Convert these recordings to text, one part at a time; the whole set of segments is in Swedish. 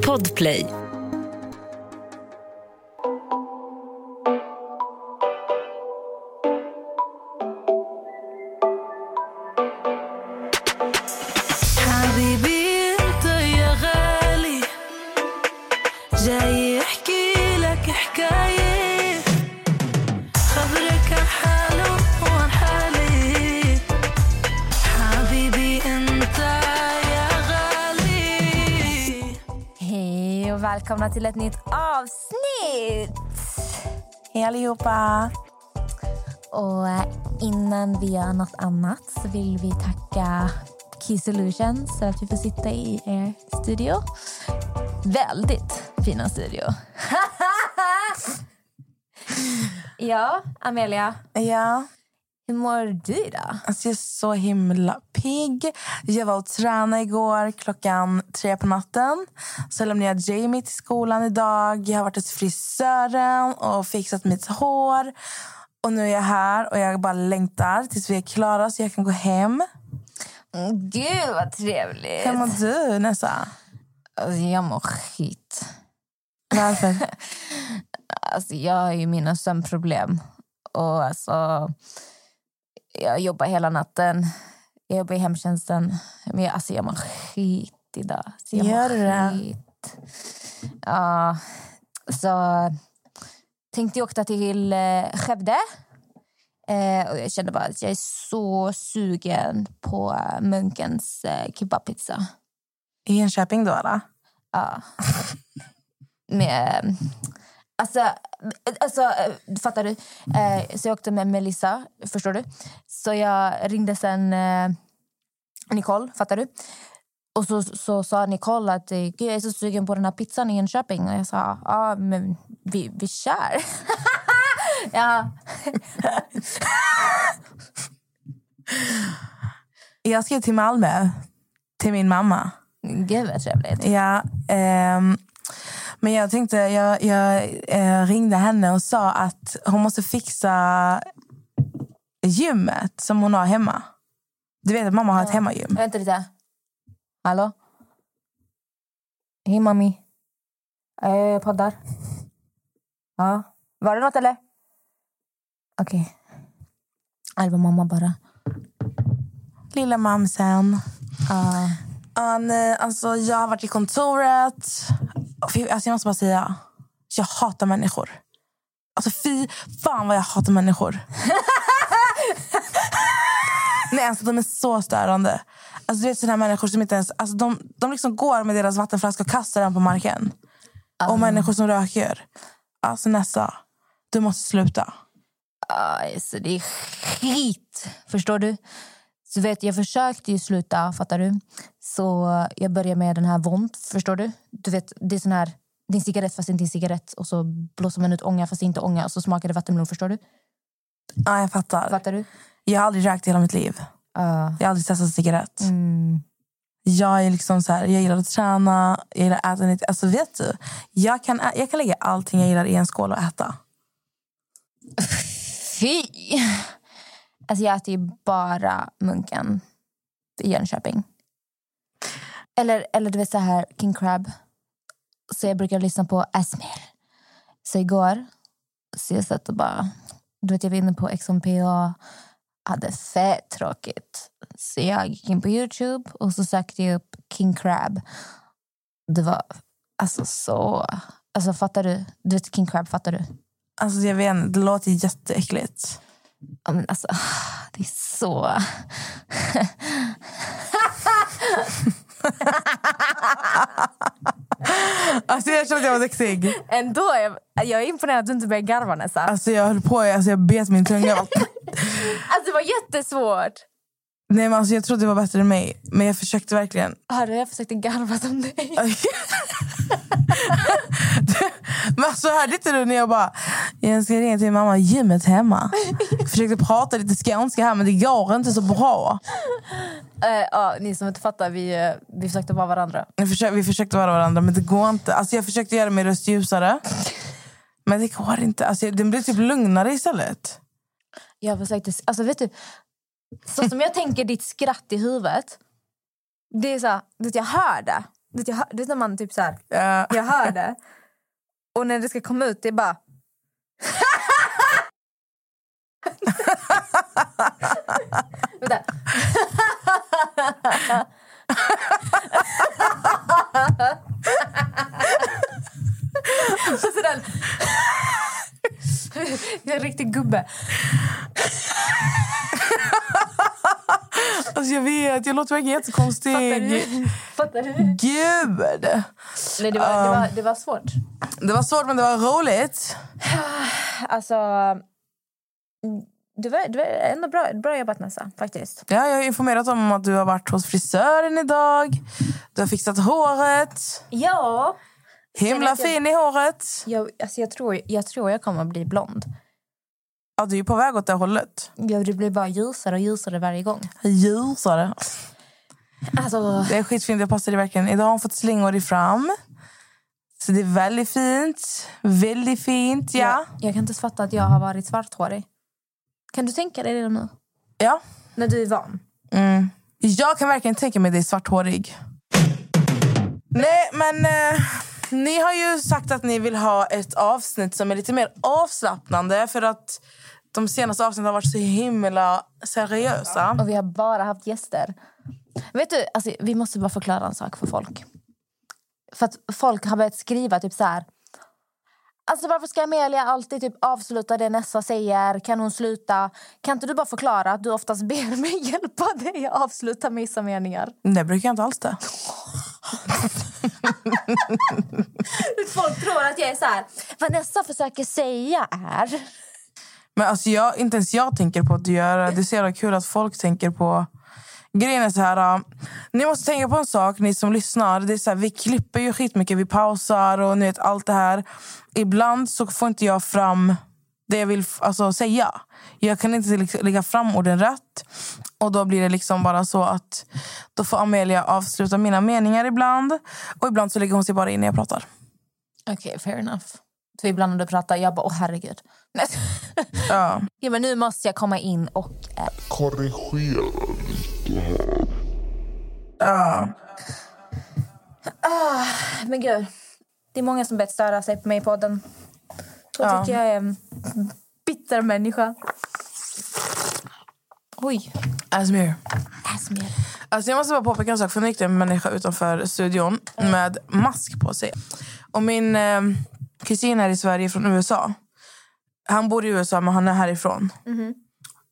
Podplay. Välkomna till ett nytt avsnitt! Hej allihopa! Och eh, innan vi gör något annat så vill vi tacka Key Solutions för att vi får sitta i er studio. Väldigt fina studio. ja, Amelia. Ja, Hur mår du idag? alltså jag är så himla pigg. Jag var och tränade igår klockan tre på natten. Så lämnade jag Jamie till skolan idag. Jag har varit hos frisören och fixat mitt hår. Och nu är jag här och jag bara längtar tills vi är klara så jag kan gå hem. Mm, Gud vad trevligt. Hur mår du Nessa? Alltså, jag mår skit. Varför? Alltså, jag har ju mina sömnproblem. Och alltså, jag jobbar hela natten. Jag jobbar i hemtjänsten. Men jag, alltså, jag mår skit idag. Så jag Gör mår skit. Ja, så tänkte jag åka till eh, Skövde. Eh, och jag kände bara att jag är så sugen på eh, Munkens eh, kebabpizza. I Enköping då eller? Ja. Med... Alltså, alltså, eh, fattar du? Eh, så jag åkte med Melissa, förstår du? Så jag ringde sen eh, Nicole, fattar du? Och så, så sa Nicole att eh, Gud, jag är så sugen på den här pizzan i Enköping. Och jag sa, ja, men vi, vi kör. ja. Jag ska till Malmö. Till min mamma. Gud vad trevligt. Ja, ehm, men jag tänkte, jag, jag eh, ringde henne och sa att hon måste fixa gymmet som hon har hemma. Du vet att mamma har ett hemmagym. Vänta lite. Hallå? Hej, mami. Eh, Jag poddar. Ja. Var det något, eller? Okej. Okay. Var mamma bara. Lilla mamsen. Ja. Ja, nej, alltså, jag har varit i kontoret. Alltså, jag måste bara säga, jag hatar människor. Alltså fy fan vad jag hatar människor. nej, alltså, de är så störande. Alltså, du vet sådana här människor som inte ens... Alltså, de, de liksom går med deras vattenflaska och kastar den på marken. Och människor som röker. Alltså Nessa, du måste sluta. Alltså, det är skit. Förstår du? Så vet, jag försökte ju sluta, fattar du? Så jag började med den här Vont, förstår du? Du vet, det är sån här... Det är en cigarett fast inte en cigarett. Och så blåser man ut ånga fast inte ånga. Och så smakar det vattenmelon, förstår du? Ja, jag fattar. Fattar du? Jag har aldrig rökt i hela mitt liv. Ja. Jag har aldrig testat cigarett. Mm. Jag är liksom så här, jag gillar att träna, jag gillar att äta nytt. Alltså vet du, jag kan, ä- jag kan lägga allting jag gillar i en skål och äta. Fy! Alltså jag äter ju bara munken i Jönköping. Eller, eller du vet så här, King Crab. Så jag brukar lyssna på Asmir. Så igår så jag satt och bara... Du vet jag var inne på XMP och hade fett tråkigt. Så jag gick in på Youtube och så sökte jag upp King Crab. Det var alltså så... Alltså fattar du? Du vet King Crab, fattar du? Alltså jag vet inte, det låter jätteäckligt. Ja, men alltså, det är så... Alltså jag kände att jag var duktig. Ändå jag, jag är imponerad att du inte började garva nästan. Alltså jag höll på, alltså jag bet min tunga. Alltså det var jättesvårt. Nej men alltså jag trodde det var bättre än mig. Men jag försökte verkligen. Hörde jag försökte garva som dig. men alltså hörde inte du när jag bara, jag ska ringa till mamma, gymmet hemma. Jag försökte prata lite skånska här men det går inte så bra. Eh, ja, ni som inte fattar, vi, eh, vi försökte vara varandra. Vi försökte, vi försökte vara varandra men det går inte. Alltså jag försökte göra min röst ljusare. Men det går inte. Alltså den blir typ lugnare istället. Jag försökte, alltså vet du, så som jag tänker ditt skratt i huvudet. Det är så, här, jag hör det. Du vet, jag, när man typ så här, Ja. jag hör det. Och när det ska komma ut, det är bara... Vänta. Och så den... Jag är en riktig gubbe. Alltså jag vet, jag låter verkligen jättekonstig. Fattar du? Fattar du? Gud! Nej, det var, det, var, det var svårt. Det var svårt men det var roligt. Alltså... Det var, det var ändå bra, bra jobbat Nessa, faktiskt. Ja, jag har informerat om att du har varit hos frisören idag. Du har fixat håret. Ja. Himla att jag- fin i håret. Jag, alltså jag, tror, jag tror jag kommer att bli blond. Ja, du är på väg åt det hållet. Jag, det blir bara ljusare och ljusare varje gång. Ljusare. Alltså, Det är skitfint, det passar dig verkligen. Idag har hon fått slingor i fram. Så det är väldigt fint. Väldigt fint, ja. jag, jag kan inte fatta att jag har varit svarthårig. Kan du tänka dig det nu? Ja. När du är van? Mm. Jag kan verkligen tänka mig dig svarthårig. Nej, men eh, ni har ju sagt att ni vill ha ett avsnitt som är lite mer avslappnande för att de senaste avsnitten har varit så himla seriösa. Och vi har bara haft gäster. Vet du, alltså, vi måste bara förklara en sak för folk. För att folk har börjat skriva typ så här. Alltså varför ska Amelia alltid typ avsluta det Nessa säger? Kan hon sluta? Kan inte du bara förklara att du oftast ber mig hjälpa dig att avsluta vissa meningar? Det brukar jag inte alls det. Folk tror att jag är så här. Vad Nessa försöker säga är... Men alltså jag, inte ens jag tänker på att du gör det. Det är så jävla kul att folk tänker på... Grejen är så här... äh, ni måste tänka på en sak, ni som lyssnar. Det är så här, vi klipper ju skitmycket, vi pausar och ni vet allt det här. Ibland så får inte jag fram det jag vill alltså, säga. Jag kan inte liksom lägga fram orden rätt. Och då blir det liksom bara så att då får Amelia avsluta mina meningar ibland. Och ibland så lägger hon sig bara in när jag pratar. Okej, fair enough. För ibland när du pratar, jag bara åh herregud. Ja. ja, men nu måste jag komma in och... Eh, korrigera lite här. Ja. men gud, det är många som börjat störa sig på mig i podden. Och Ja. tycker jag är en bitter människa. Oj, Asmir. Asmir. Alltså jag måste bara påpeka en sak. För nu gick det en människa utanför studion med mask på sig. Och min eh, kusin är i Sverige från USA. Han bor i USA men han är härifrån.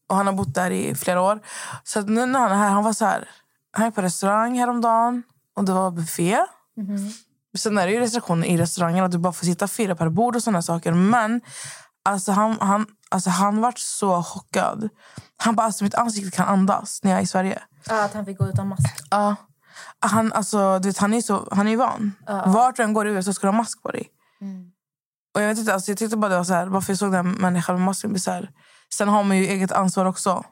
Och han har bott där i flera år. Så att nu när han är här, han var så här. Han är på restaurang häromdagen och det var buffé. Sen är det ju restriktioner i restaurangen att du bara får sitta fyra per bord och såna saker. Men alltså han, han, alltså han vart så chockad. Han bara, alltså mitt ansikte kan andas när jag är i Sverige. Ja, att han fick gå utan mask. Ja. Han, alltså, du vet, han är så, han är ju van. Vart du än går i USA ska du ha mask på dig. Och jag vet inte, alltså, jag tyckte bara det var så här, varför jag såg den människan med masken. Så här. Sen har man ju eget ansvar också.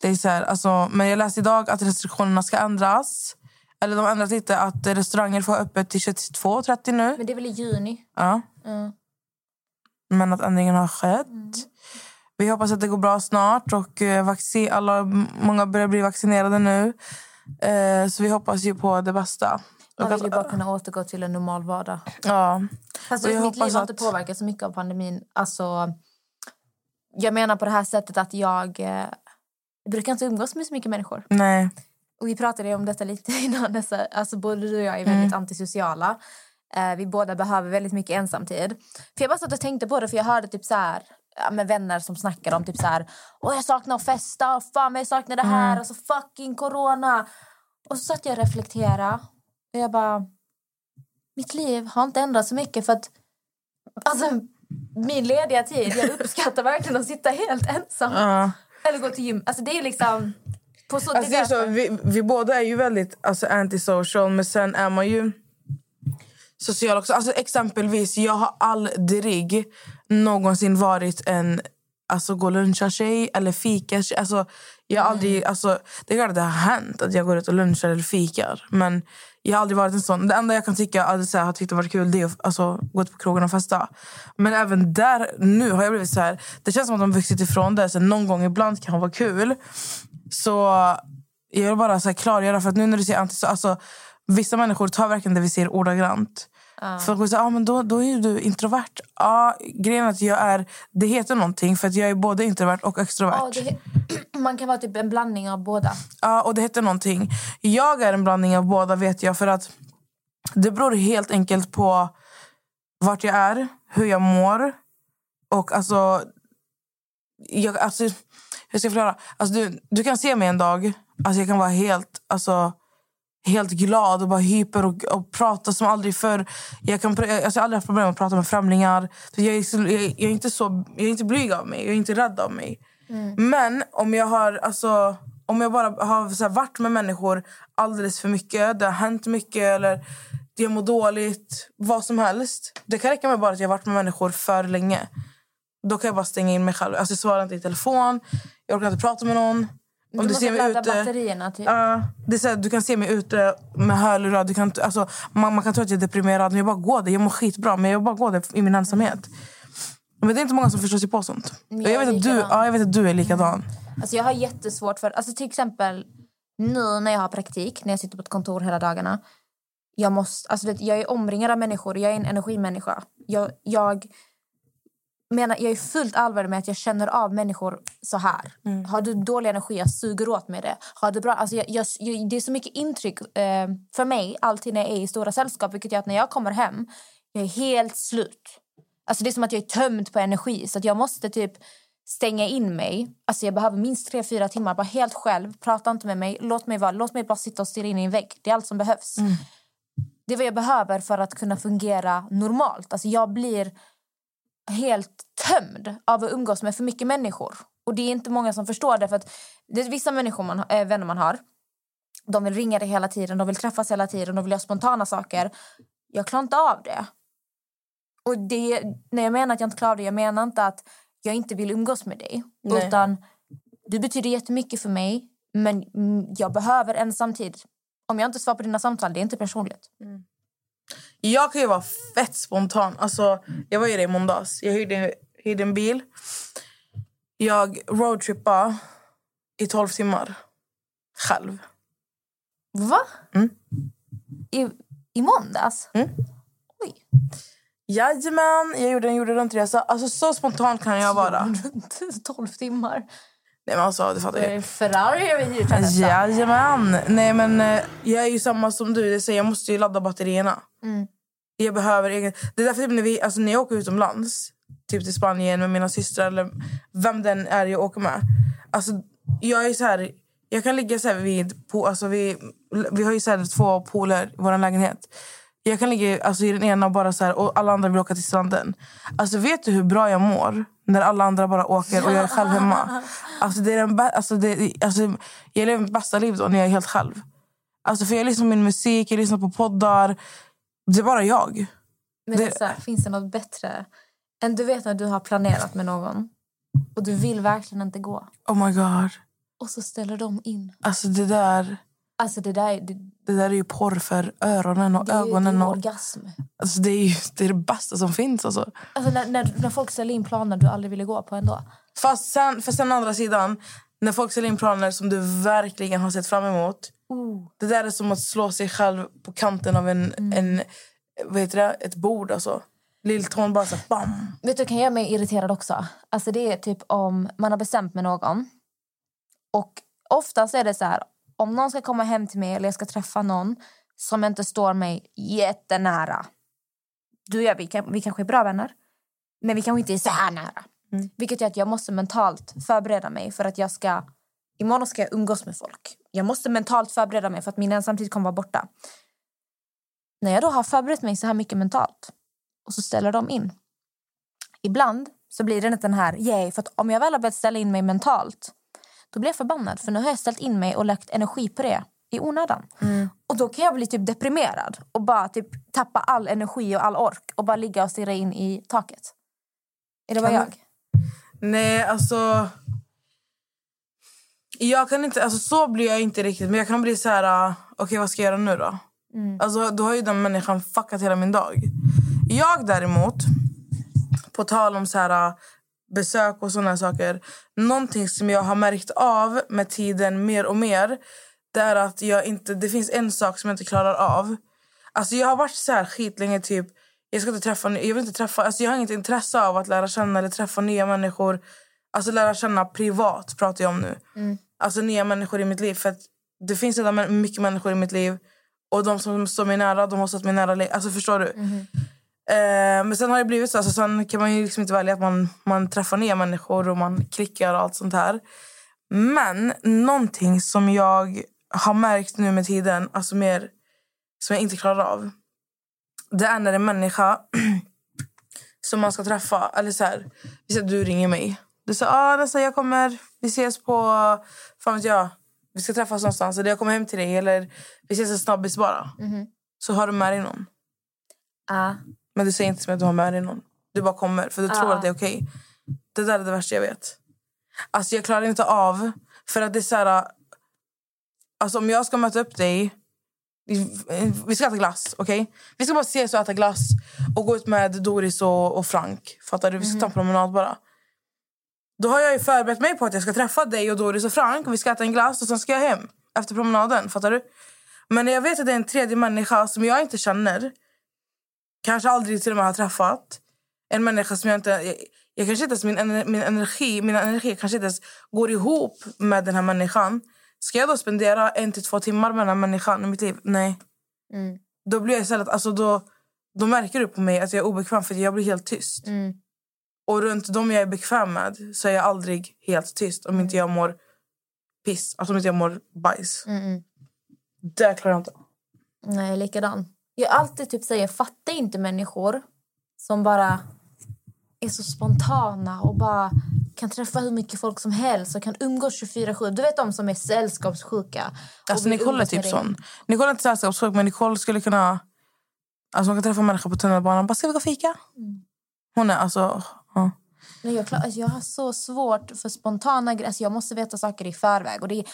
Det är så här, alltså, men jag läste idag att restriktionerna ska ändras. Eller de har ändrat lite att restauranger får ha öppet till 22.30 nu. Men det är väl i juni? Ja. Mm. Men att ändringen har skett. Vi hoppas att det går bra snart. och eh, vaccin, alla, Många börjar bli vaccinerade nu. Eh, så vi hoppas ju på det bästa. Man vill ju bara kunna återgå till en normal vardag. ja. Fast jag mitt liv har inte att- påverkats så mycket av pandemin. Alltså, jag menar på det här sättet att jag, eh, jag brukar inte umgås med så mycket människor. Nej. Och vi pratade om detta lite innan. Dessa, alltså både du och jag är väldigt antisociala. Eh, vi båda behöver väldigt mycket ensamtid. För jag bara satt och tänkte på det för jag hörde typ så här, ja, med vänner som snackade om typ så här, Åh, jag saknar att festa, och fan jag saknar det här, alltså fucking corona. Och så satt jag och reflekterade och jag bara, mitt liv har inte ändrats så mycket för att alltså, min lediga tid, jag uppskattar verkligen att sitta helt ensam. Ja. Eller gå till gym. Alltså det är liksom... På så, Alltså, det är så, vi, vi båda är ju väldigt alltså, antisocial, men sen är man ju social också. Alltså, exempelvis, jag har aldrig någonsin varit en alltså, gå luncha-tjej eller fika alltså, jag har aldrig, alltså, Det är klart att det har hänt att jag går ut och lunchar eller fikar. Men jag har aldrig varit en sån. Det enda jag kan tycka att så här, har tyckt det varit kul det är att alltså, gå ut på krogen och festa. Men även där nu har jag blivit så här. Det känns som att de vuxit ifrån det. Så någon gång ibland kan vara kul. Så jag vill bara så här klargöra, för att nu när du säger anti, så, alltså, vissa människor tar verkligen det vi säger ordagrant. Ja. För att säga, ah, men då, då är du introvert. Ja, grejen är att jag är, det heter någonting för att jag är både introvert och extrovert. Ja, det, man kan vara typ en blandning av båda. Ja, och det heter någonting. Jag är en blandning av båda vet jag för att det beror helt enkelt på vart jag är, hur jag mår och alltså... Jag, alltså hur ska jag förklara? Alltså, du, du kan se mig en dag, alltså jag kan vara helt... Alltså, helt glad och bara hyper och, och prata som aldrig förr. Jag, kan, alltså jag har aldrig haft problem med att prata med främlingar. Jag, är jag, jag, är inte så, jag är inte blyg av mig, jag är inte rädd av mig. Men om jag har alltså, om jag bara har så här, varit med människor alldeles för mycket, det har hänt mycket eller jag mår dåligt, vad som helst. Det kan räcka med bara att jag har varit med människor för länge. Då kan jag bara stänga in mig själv. Alltså, jag svarar inte i telefon, jag orkar inte prata med någon. Om du, måste ser mig ute... batterierna typ. Ja, det är så här, du kan se mig ute med hörlurar. Du kan, alltså, man, man kan tro att jag är deprimerad, men jag bara går där. Jag mår skitbra, men jag bara går där i min ensamhet. Men det är inte många som förstår sig på sånt. Jag jag, vet att du, ja, jag vet att du är likadan. Alltså jag har jättesvårt för, alltså till exempel nu när jag har praktik, när jag sitter på ett kontor hela dagarna. Jag, måste, alltså det, jag är omringad av människor, jag är en energimänniska. Jag, jag, menar, jag är fullt allvarlig med att jag känner av människor så här. Har du dålig energi, jag suger åt mig det. Har du bra, alltså jag, jag, jag, det är så mycket intryck eh, för mig alltid när jag är i stora sällskap. Vilket gör att när jag kommer hem, jag är helt slut. Alltså det är som att jag är tömd på energi. Så jag måste typ stänga in mig. Alltså jag behöver minst tre, fyra timmar bara helt själv. Prata inte med mig. Låt mig, vara, låt mig bara sitta och stirra in i en vägg. Det är allt som behövs. Det är vad jag behöver för att kunna fungera normalt. Alltså jag blir helt tömd av att umgås med för mycket människor. Och det är inte många som förstår det. För att det är vissa människor man, äh, vänner man har. De vill ringa dig hela tiden, de vill träffas hela tiden, de vill göra spontana saker. Jag klarar inte av det. Och det, när jag menar att jag inte klarar det, jag menar inte att jag inte vill umgås med dig. Nej. Utan du betyder jättemycket för mig, men mm, jag behöver ensamtid. Om jag inte svarar på dina samtal, det är inte personligt. Jag kan ju vara fett spontan. Alltså, jag var ju det i måndags. Jag hyrde, hyrde en bil. Jag roadtrippade i 12 timmar. Själv. Va? Mm. I, I måndags? Mm. Oj. Jajamän, jag gjorde en jorden runt-resa. Alltså, så spontan kan jag vara. Runt 12 timmar. Nej, men alltså, du fattar Det ju. är Ferrari jag hyra nästan. Jajamän. Nej, men eh, jag är ju samma som du. Det säger, jag måste ju ladda batterierna. Mm. Jag behöver egen... Det är därför typ när, vi, alltså, när jag åker utomlands, typ till Spanien med mina systrar eller vem den är jag åker med. Alltså, jag är så här... Jag kan ligga så här vid... På, alltså, vi, vi har ju så två pooler i vår lägenhet. Jag kan ligga alltså, i den ena och bara så här, och alla andra vill åka till stranden. Alltså vet du hur bra jag mår när alla andra bara åker och jag är själv hemma? Alltså, det är den alltså, det, alltså, jag lever mitt bästa liv då när jag är helt själv. Alltså, för jag lyssnar på min musik, jag lyssnar på poddar. Det är bara jag. Men Det- här, finns det något bättre än du vet när du har planerat med någon och du vill verkligen inte gå Oh my god. och så ställer de in. Alltså det där, Alltså det där är, det, det där är ju porr för öronen och det ju- det är ögonen. orgasm. alltså det, är ju, det är det bästa som finns. Alltså. Alltså när, när, när folk ställer in planer du aldrig ville gå på ändå. Fast sen, för sen andra sidan, när folk ställer in planer som du verkligen har sett fram emot. Oh. Det där är som att slå sig själv på kanten av en, en vad heter det, ett bord. Alltså. Lilltån bara så här, bam. Vet du, kan göra mig irriterad också. Alltså det är typ om man har bestämt med någon. Och oftast är det så här, om någon ska komma hem till mig eller jag ska träffa någon som inte står mig jättenära. Du och jag, vi, kan, vi kanske är bra vänner. Men vi kanske inte är så här nära. Mm. Vilket gör att jag måste mentalt förbereda mig för att jag ska... Imorgon ska jag umgås med folk. Jag måste mentalt förbereda mig för att min ensamtid kommer vara borta. När jag då har förberett mig så här mycket mentalt och så ställer de in. Ibland så blir det inte den här yay, för om jag väl har börjat ställa in mig mentalt då blir jag förbannad för nu har jag ställt in mig och lagt energi på det i onödan. Och då kan jag bli typ deprimerad och bara typ tappa all energi och all ork och bara ligga och stirra in i taket. Är det bara Kan jag? Nej, alltså... Jag kan inte, alltså så blir jag inte riktigt. Men jag kan bli så här, uh, okej vad ska jag göra nu då? Alltså då har ju den människan fuckat hela min dag. Jag däremot, på tal om så här uh, besök och såna saker. Någonting som jag har märkt av med tiden mer och mer. det är att jag inte, det finns en sak som jag inte klarar av. Alltså jag har varit så här skitlänge typ, jag ska inte träffa, jag vill inte träffa, alltså jag har inget intresse av att lära känna eller träffa nya människor. Alltså lära känna privat pratar jag om nu. Alltså nya människor i mitt liv. För det finns redan mycket människor i mitt liv. Och de som står mig nära, de har stått mig nära. Alltså förstår du? Eh, men sen har det blivit så. Alltså, sen kan man ju liksom inte välja att man, man träffar nya människor och man klickar och allt sånt här. Men någonting som jag har märkt nu med tiden, alltså mer som jag inte klarar av. Det är när en människa som man ska träffa, eller så här, vi säger att du ringer mig. Du säger ah, nästa, jag kommer, vi ses på, fan vet jag, vi ska träffas någonstans eller jag kommer hem till dig eller vi ses en snabbis bara. Så har du med dig någon. Ja. Men du säger inte som att du har med dig någon. Du bara kommer för du tror Ah. att det är okej. Det där är det värsta jag vet. Alltså jag klarar inte av, för att det är så här... Alltså om jag ska möta upp dig, vi, vi ska äta glass, okej? Vi ska bara ses och äta glass och gå ut med Doris och, och Frank. Fattar du? Vi ska ta en promenad bara. Då har jag ju förberett mig på att jag ska träffa dig och Doris och Frank och vi ska äta en glass och sen ska jag hem efter promenaden. Fattar du? Men när jag vet att det är en tredje människa som jag inte känner kanske aldrig till och med har träffat. En människa som jag inte... Jag, jag kanske inte min, min energi, mina energi kanske inte ens går ihop med den här människan. Ska jag då spendera en till två timmar med den här människan i mitt liv? Nej. Mm. Då blir jag istället... Alltså då, då märker du på mig att jag är obekväm för jag blir helt tyst. Mm. Och runt dem jag är bekväm med så är jag aldrig helt tyst om inte jag mår piss. Alltså om inte jag mår bajs. Mm. Det klarar jag inte. Nej, likadan. Jag alltid typ säger, jag fattar inte människor som bara är så spontana och bara kan träffa hur mycket folk som helst och kan umgås 24-7. Du vet de som är sällskapssjuka. Alltså Nicole är typ sån. Nicole är inte sällskapssjuk men Nicole skulle kunna... Alltså man kan träffa människor på tunnelbanan. Bara, ska vi gå och fika? Mm. Hon är alltså... Ja. Nej, jag, klar, alltså jag har så svårt för spontana grejer. Alltså jag måste veta saker i förväg. Och det,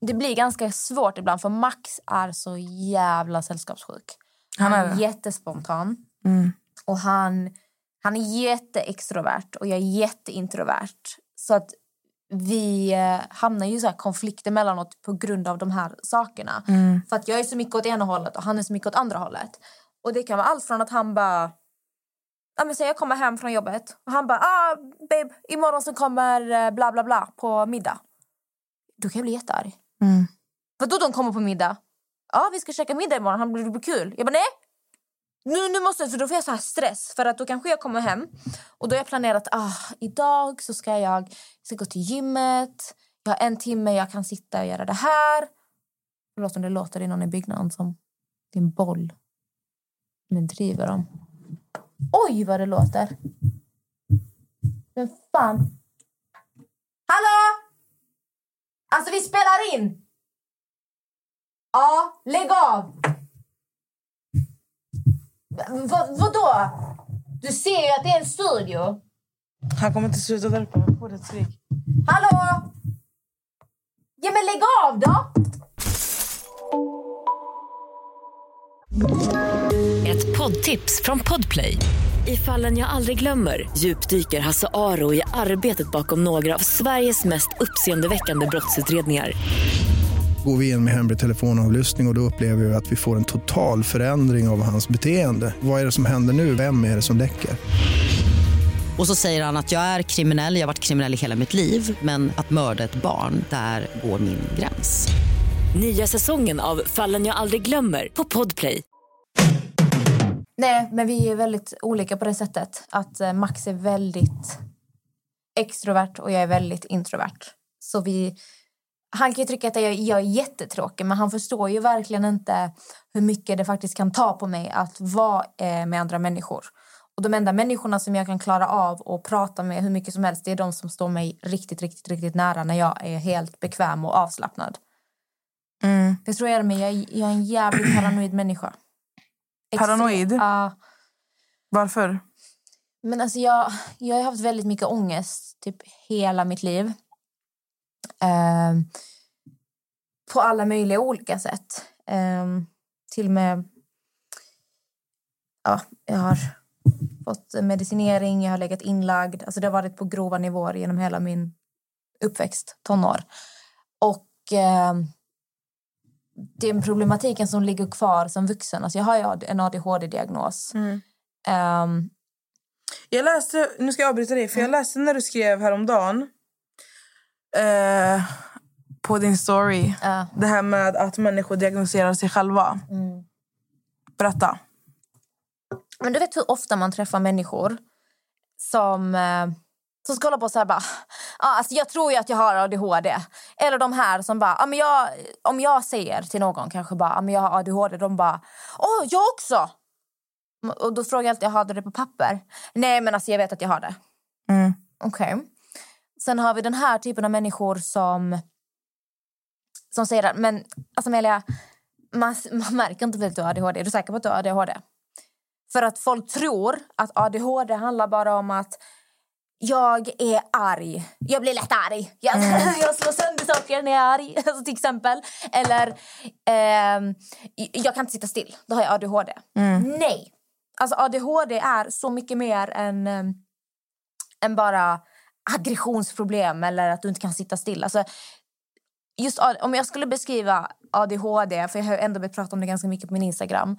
det blir ganska svårt ibland för Max är så jävla sällskapssjuk. Han är jättespontan. Mm. Och han, han är jätteextrovert och jag är jätteintrovert. Så att vi eh, hamnar ju i så konflikter mellanåt på grund av de här sakerna. Mm. För att jag är så mycket åt ena hållet och han är så mycket åt andra hållet. Och det kan vara allt från att han bara... Ja, men säg jag kommer hem från jobbet och han bara ah, babe, imorgon så kommer eh, bla bla bla på middag. Då kan jag bli jättearg. Mm. Vadå de kommer på middag? Ja, vi ska käka middag imorgon. Han blir det blir kul. Jag bara nej. Nu, nu måste jag, för då får jag så här stress. För att då kanske jag kommer hem och då har jag planerat ah, idag så ska jag, jag ska gå till gymmet. Jag har en timme jag kan sitta och göra det här. Förlåt om det låter, det är någon i byggnaden som... Det är en boll. Nu driver de. Oj, vad det låter. Men fan. Hallå! Alltså, vi spelar in! Ja, lägg av! Vad, vadå? Du ser ju att det är en studio. Han kommer inte sluta där uppe. Han får ett skrik. Hallå? Ja, men lägg av då! Ett poddtips från Podplay. I fallen jag aldrig glömmer djupdyker Hasse Aro i arbetet bakom några av Sveriges mest uppseendeväckande brottsutredningar. Går vi in med hemlig telefonavlyssning och, och då upplever vi att vi får en total förändring av hans beteende. Vad är det som händer nu? Vem är det som läcker? Och så säger han att jag är kriminell, jag har varit kriminell i hela mitt liv men att mörda ett barn, där går min gräns. Nya säsongen av Fallen jag aldrig glömmer på Podplay. Nej, men vi är väldigt olika på det sättet. Att eh, Max är väldigt extrovert och jag är väldigt introvert. Så vi... Han kan ju tycka att jag, jag är jättetråkig men han förstår ju verkligen inte hur mycket det faktiskt kan ta på mig att vara eh, med andra människor. Och de enda människorna som jag kan klara av och prata med hur mycket som helst det är de som står mig riktigt, riktigt, riktigt nära när jag är helt bekväm och avslappnad. Mm. Det tror jag är med. Jag, jag är en jävligt paranoid människa. Extra- Paranoid? Ja. Varför? Men alltså jag, jag har haft väldigt mycket ångest typ hela mitt liv. Ehm, på alla möjliga olika sätt. Ehm, till och med... Ja, jag har fått medicinering, jag har legat inlagd. Alltså det har varit på grova nivåer genom hela min uppväxt, tonår. Och ehm, den problematiken som ligger kvar som vuxen. Alltså jag har ju en ADHD-diagnos. Ehm, Jag läste, nu ska jag avbryta dig, för jag läste när du skrev häromdagen eh, på din story. Ja. Det här med att människor diagnostiserar sig själva. Berätta. Men du vet hur ofta man träffar människor som, eh, som ska hålla på så här bara... Ah, alltså jag tror ju att jag har ADHD. Eller de här som bara... Ah, men jag, om jag säger till någon kanske bara ah, men jag har ADHD, de bara... Åh, jag också! Och då frågar jag alltid, har du det på papper? Nej, men alltså jag vet att jag har det. Mm. Okej. Sen har vi den här typen av människor som, som säger att men alltså Amelia, man, man märker inte att du har ADHD. Är du säker på att du har ADHD? För att folk tror att ADHD handlar bara om att jag är arg. Jag blir lätt arg. Jag, jag slår sönder saker när jag är arg, alltså till exempel. Eller ehm, jag kan inte sitta still. Då har jag ADHD. Nej. Alltså ADHD är så mycket mer än, ehm, än bara aggressionsproblem eller att du inte kan sitta still. Alltså, just om jag skulle beskriva ADHD, för jag har ändå börjat prata om det ganska mycket på min Instagram.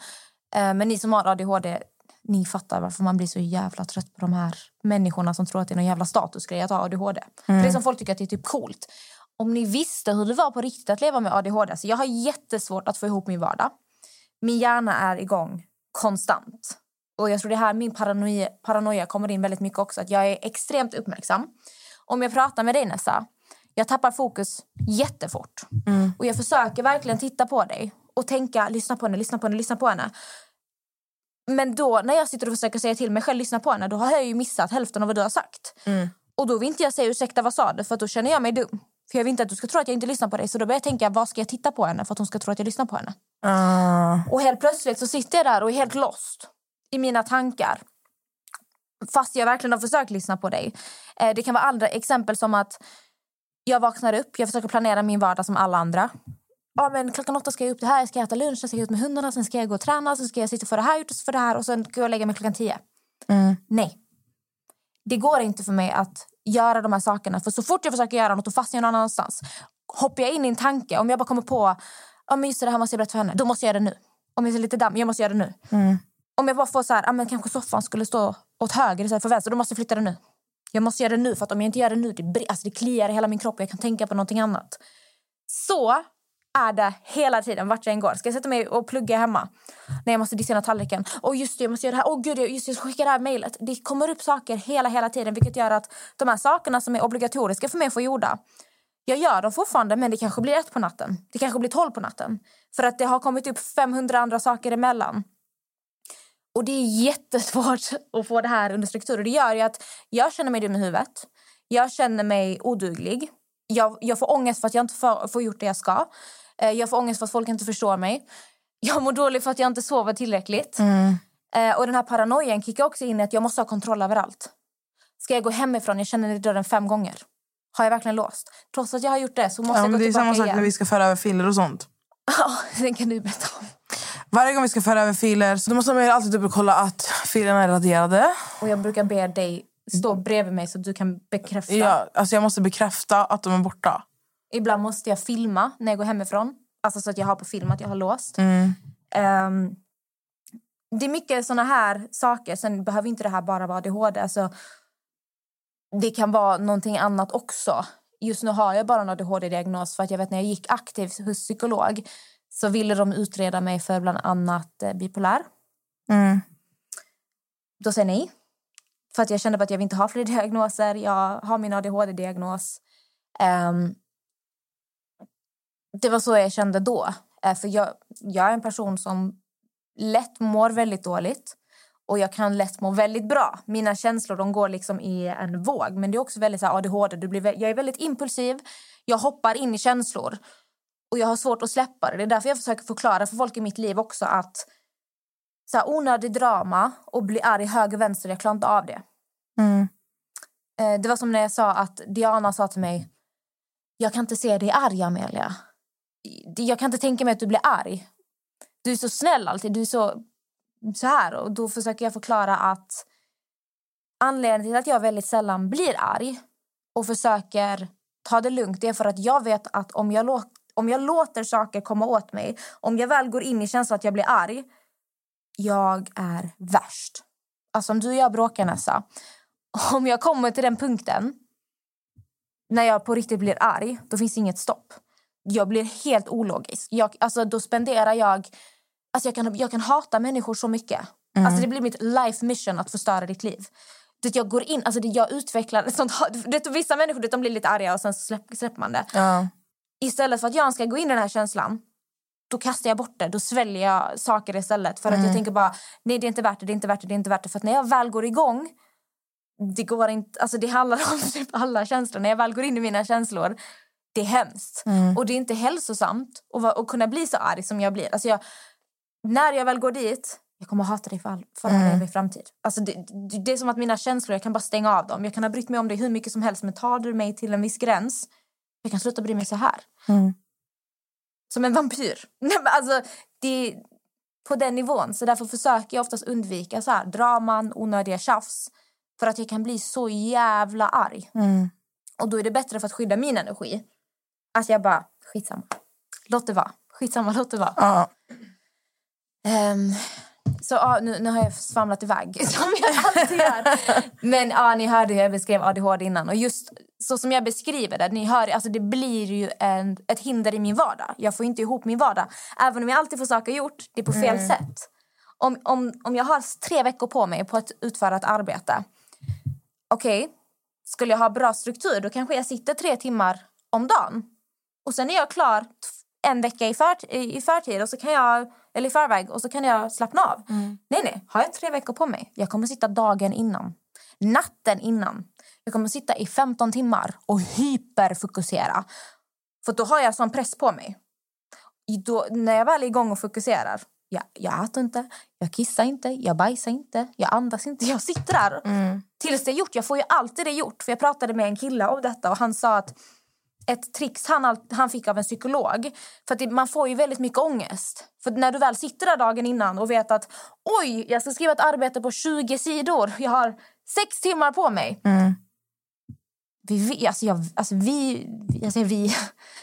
Eh, men ni som har ADHD, ni fattar varför man blir så jävla trött på de här människorna som tror att det är någon jävla statusgrej att ha ADHD. För det är som folk tycker att det är typ coolt. Om ni visste hur det var på riktigt att leva med ADHD. Så jag har jättesvårt att få ihop min vardag. Min hjärna är igång konstant. Och jag tror det här min paranoia, paranoia kommer in väldigt mycket också. Att jag är extremt uppmärksam. Om jag pratar med dig Nessa, jag tappar fokus jättefort. Och jag försöker verkligen titta på dig och tänka, lyssna på henne, lyssna på henne, lyssna på henne. Men då när jag sitter och försöker säga till mig själv, lyssna på henne, då har jag ju missat hälften av vad du har sagt. Och då vill inte jag säga ursäkta vad sa du, för att då känner jag mig dum. För jag vill inte att du ska tro att jag inte lyssnar på dig. Så då börjar jag tänka, vad ska jag titta på henne för att hon ska tro att jag lyssnar på henne? Ah. Och helt plötsligt så sitter jag där och är helt lost i mina tankar. Fast jag verkligen har försökt lyssna på dig. Eh, det kan vara andra exempel som att jag vaknar upp, jag försöker planera min vardag som alla andra. Ja, men klockan åtta ska jag upp det här, jag ska äta lunch, sen ska jag ut med hundarna, sen ska jag gå och träna, sen ska jag sitta för det här, ut för det här och sen ska jag lägga mig klockan tio. Nej. Det går inte för mig att göra de här sakerna. För så fort jag försöker göra något då fastnar jag någon annanstans. Hoppar jag in i en tanke, om jag bara kommer på ja, men just det, här måste jag berätta för henne, då måste jag göra det nu. Om jag ser lite damm, jag måste göra det nu. Om jag bara får så här, ah, men kanske soffan skulle stå åt höger istället för vänster, då måste jag flytta den nu. Jag måste göra det nu, för att om jag inte gör det nu, det, alltså det kliar i hela min kropp och jag kan tänka på någonting annat. Så är det hela tiden, vart jag än går. Ska jag sätta mig och plugga hemma? Nej, jag måste disera tallriken. Åh, oh, just det, jag måste göra det här. Åh oh, gud, just det, jag ska skicka det här mejlet. Det kommer upp saker hela, hela tiden, vilket gör att de här sakerna som är obligatoriska för mig att få gjorda, jag gör dem fortfarande, men det kanske blir ett på natten. Det kanske blir tolv på natten. För att det har kommit upp 500 andra saker emellan. Och det är jättesvårt att få det här under struktur. Och det gör att jag känner mig dum i huvudet. Jag känner mig oduglig. Jag, jag får ångest för att jag inte får, får gjort det jag ska. Eh, Jag får ångest för att folk inte förstår mig. Jag mår dåligt för att jag inte sover tillräckligt. Eh, Och den här paranoian kickar också in i att jag måste ha kontroll över allt. Ska jag gå hemifrån? Jag känner dörren fem gånger. Har jag verkligen låst? Trots att jag har gjort det så måste Ja, jag gå det är tillbaka samma sak igen. när vi ska föra över filer och sånt. Ja, den kan du berätta om. Varje gång vi ska föra över filer så då måste man alltid dubbelkolla att filerna är raderade. Och jag brukar be dig stå bredvid mig så att du kan bekräfta. Ja, alltså jag måste bekräfta att de är borta. Ibland måste jag filma när jag går hemifrån. Alltså så att jag har på film att jag har låst. Mm. Ehm, det är mycket såna här saker. Sen behöver inte det här bara vara ADHD. Alltså, det kan vara någonting annat också. Just nu har jag bara en ADHD-diagnos för att jag vet när jag gick aktivt hos psykolog så ville de utreda mig för bland annat eh, bipolär. Mm. Då säger jag nej. För att jag kände att jag vill inte ha fler diagnoser. Jag har min ADHD-diagnos. Ehm, det var så jag kände då. Eh, för jag, jag är en person som lätt mår väldigt dåligt. Och jag kan lätt må väldigt bra. Mina känslor de går liksom i en våg. Men det är också väldigt så här, ADHD. Du blir, jag är väldigt impulsiv. Jag hoppar in i känslor. Och jag har svårt att släppa det. Det är därför jag försöker förklara för folk i mitt liv också att så här, onödig drama och bli arg höger vänster, jag klarar inte av det. Mm. Eh, det var som när jag sa att Diana sa till mig jag kan inte se dig arg, Amelia. Jag kan inte tänka mig att du blir arg. Du är så snäll alltid. Du är så, så här. Och då försöker jag förklara att anledningen till att jag väldigt sällan blir arg och försöker ta det lugnt det är för att jag vet att om jag, låt, om jag låter saker komma åt mig, om jag väl går in i känslan att jag blir arg, jag är värst. Alltså om du och jag bråkar Nessa, om jag kommer till den punkten när jag på riktigt blir arg, då finns inget stopp. Jag blir helt ologisk. Jag, alltså, då spenderar jag... Alltså, jag, kan, jag kan hata människor så mycket. Alltså, det blir mitt life mission att förstöra ditt liv. Det, jag går in, alltså, det, jag utvecklar ett sånt... Det, vissa människor det, de blir lite arga och sen släpp, släpper man det. Ja. Istället för att jag ska gå in i den här känslan då kastar jag bort det. Då sväljer jag saker istället. För att jag tänker bara, nej det är inte värt det, det är inte värt det, det är inte värt det. För att när jag väl går igång, det går inte, alltså det handlar om typ alla känslor. När jag väl går in i mina känslor, det är hemskt. Och det är inte hälsosamt att, vara- att kunna bli så arg som jag blir. Alltså jag, när jag väl går dit, jag kommer att hata dig för, all, för all evig framtid. Alltså det, det, det är som att mina känslor, jag kan bara stänga av dem. Jag kan ha brytt mig om dig hur mycket som helst, men tar du mig till en viss gräns, jag kan sluta bry mig så här. Som en vampyr. Alltså, det på den nivån. Så därför försöker jag oftast undvika så här, draman, onödiga tjafs. För att jag kan bli så jävla arg. Och då är det bättre för att skydda min energi. Att jag bara, skitsamma. Låt det vara. Skitsamma, låt det vara. Ja. Ehm, så ja, nu, nu har jag svamlat iväg, som jag alltid gör. Men ja, ni hörde hur jag beskrev ADHD innan. Och just så som jag beskriver det, ni hör, alltså det blir ju en, ett hinder i min vardag. Jag får inte ihop min vardag. Även om jag alltid får saker gjort, det är på fel sätt. Om, om, om jag har tre veckor på mig på att utföra ett arbete. Okej, skulle jag ha bra struktur då kanske jag sitter tre timmar om dagen. Och sen är jag klar en vecka i, för, i förtid och så kan jag, eller i förväg och så kan jag slappna av. Nej, nej. Har jag tre veckor på mig, jag kommer sitta dagen innan. Natten innan. Jag kommer sitta i 15 timmar och hyperfokusera. För då har jag sån press på mig. Då, när jag väl är igång och fokuserar, jag, jag äter inte, jag kissar inte, jag bajsar inte, jag andas inte. Jag sitter där tills det är gjort. Jag får ju alltid det gjort. För Jag pratade med en kille om detta och han sa att ett trix han, han fick av en psykolog. För det, man får ju väldigt mycket ångest. För när du väl sitter där dagen innan och vet att oj, jag ska skriva ett arbete på 20 sidor. Jag har sex timmar på mig. Vi, vi, alltså jag, alltså vi, jag säger vi.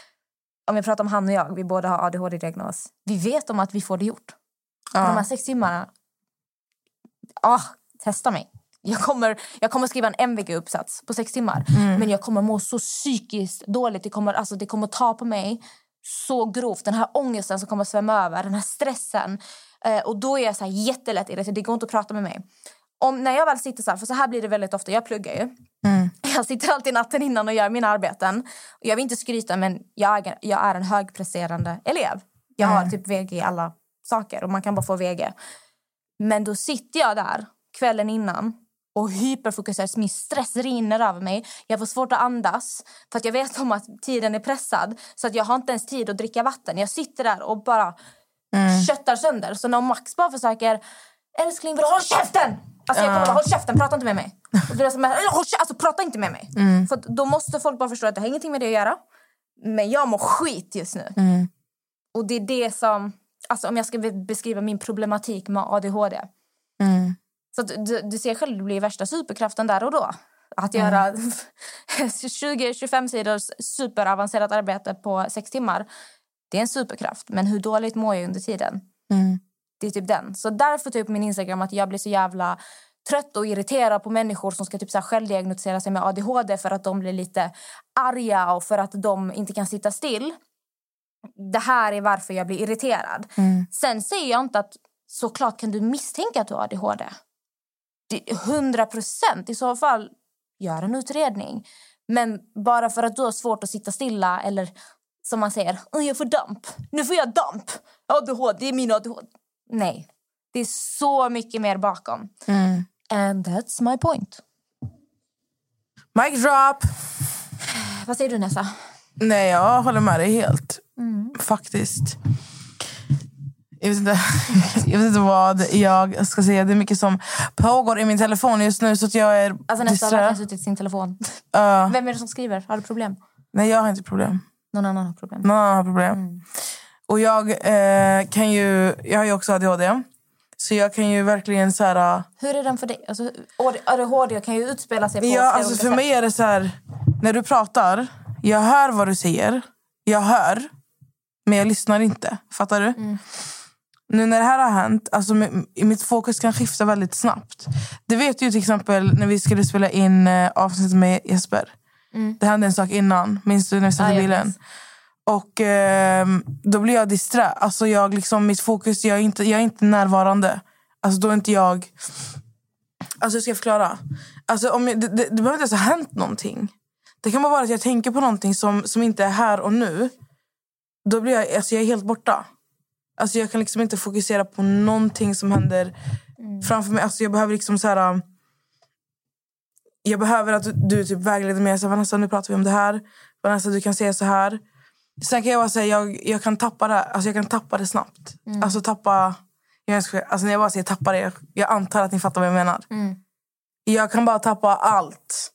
Om jag pratar om han och jag, vi båda har ADHD-diagnos. Vi vet om att vi får det gjort. De här sex timmarna, ah, testa mig. Jag kommer, jag kommer skriva en MVG-uppsats på sex timmar. Men jag kommer må så psykiskt dåligt. Det kommer, alltså, det kommer ta på mig så grovt. Den här ångesten som kommer svämma över, den här stressen. Eh, och då är jag så här jättelätt irriterad. Det går inte att prata med mig. Om, när jag väl sitter så här, för så här blir det väldigt ofta. Jag pluggar ju. Jag sitter alltid natten innan och gör mina arbeten. Jag vill inte skryta, men jag är, jag är en högpresterande elev. Jag har typ VG i alla saker och man kan bara få VG. Men då sitter jag där kvällen innan och hyperfokuserar. Min stress rinner över mig. Jag får svårt att andas för att jag vet om att tiden är pressad. Så att jag har inte ens tid att dricka vatten. Jag sitter där och bara köttar sönder. Så när Max bara försöker... Älskling, vill du hålla käften? Alltså jag kommer bara, håll käften, prata inte med mig. Och det är som, alltså prata inte med mig. För att då måste folk bara förstå att det har ingenting med det att göra. Men jag mår skit just nu. Och det är det som... Alltså om jag ska be- beskriva min problematik med ADHD. Så du, du ser själv, det blir värsta superkraften där och då. Att göra 20-25 sidors superavancerat arbete på sex timmar. Det är en superkraft. Men hur dåligt mår jag under tiden? Det är typ den. Så därför typ min Instagram att jag blir så jävla trött och irriterad på människor som ska typ så här självdiagnostisera sig med ADHD för att de blir lite arga och för att de inte kan sitta still. Det här är varför jag blir irriterad. Sen säger jag inte att såklart kan du misstänka att du har ADHD. Det är 100 procent. I så fall, gör en utredning. Men bara för att du har svårt att sitta stilla eller som man säger, "Åh, jag får damp. Nu får jag damp. ADHD, det är min ADHD. Nej, det är så mycket mer bakom. And that's my point. Mic drop! Vad säger du Nessa? Nej, jag håller med dig helt. Mm. Faktiskt. Jag vet, inte, jag vet inte vad jag ska säga. Det är mycket som pågår i min telefon just nu. Så att jag är Alltså Nessa har verkligen suttit i sin telefon. Ja. Vem är det som skriver? Har du problem? nej, jag har inte problem. Någon annan har problem. Någon annan har problem. Mm. Och jag eh, kan ju... Jag har ju också ADHD. Så jag kan ju verkligen så här... Hur är den för dig? Alltså, ADHD kan ju utspela sig på Ja, alltså för mig är det så här... När du pratar, jag hör vad du säger. Jag hör. men jag lyssnar inte. Fattar du? Nu när det här har hänt, alltså mi- mitt fokus kan skifta väldigt snabbt. Det vet du ju till exempel när vi skulle spela in eh, avsnittet med Jesper. Det hände en sak innan. Minns du när vi satt i jag bilen? Och ehm, då blir jag disträ. Alltså jag liksom, mitt fokus, jag är, inte, jag är inte närvarande. Alltså då är inte jag... Alltså hur ska jag förklara? Alltså om jag, det, det, det behöver inte ens ha hänt någonting. Det kan bara vara att jag tänker på någonting som, som inte är här och nu. Då blir jag, alltså jag är helt borta. Alltså jag kan liksom inte fokusera på någonting som händer framför mig. Alltså jag behöver liksom så här... um, Jag behöver att du, du typ vägleder mig. Så, Vanessa, nu pratar vi om det här. Vanessa, du kan säga så här. Sen kan jag bara säga, jag, jag kan tappa det. Alltså jag kan tappa det snabbt. Alltså tappa... Jag, ska- alltså när jag bara säger tappa det, jag, jag antar att ni fattar vad jag menar. Jag kan bara tappa allt.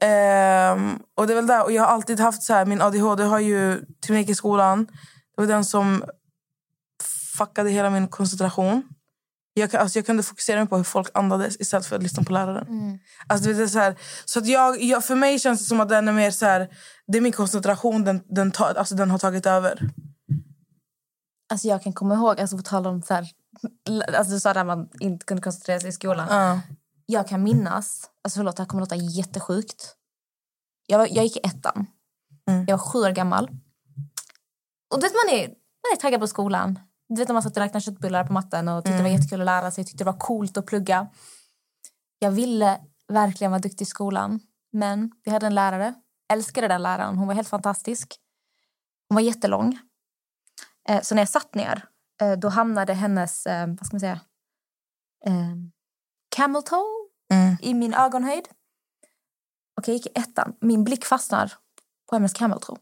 Ehm, och det är väl där. Och jag har alltid haft så här, min ADHD har ju till mig i skolan. Det var den som fuckade hela min koncentration. Jag, alltså jag kunde fokusera mig på hur folk andades istället för att lyssna på läraren. Alltså du vet, det är så här, så att jag, jag, för mig känns det som att den är mer så här, det är min koncentration den, den, tar, alltså den har tagit över. Alltså jag kan komma ihåg, alltså på tal om så här, alltså du sa där man inte kunde koncentrera sig i skolan. Ja. Jag kan minnas, alltså förlåt det här kommer låta jättesjukt. Jag, jag gick i ettan. Mm. Jag var sju år gammal. Och du vet man är, man är taggad på skolan. Du vet när man satt och räknade köttbullar på matten och tyckte det var jättekul att lära sig, tyckte det var coolt att plugga. Jag ville verkligen vara duktig i skolan. Men vi hade en lärare, älskade den läraren, hon var helt fantastisk. Hon var jättelång. Eh, Så när jag satt ner, eh, då hamnade hennes, eh, vad ska man säga, camel toe Mm. i min ögonhöjd. Och jag gick i ettan. Min blick fastnar på hennes camel toe.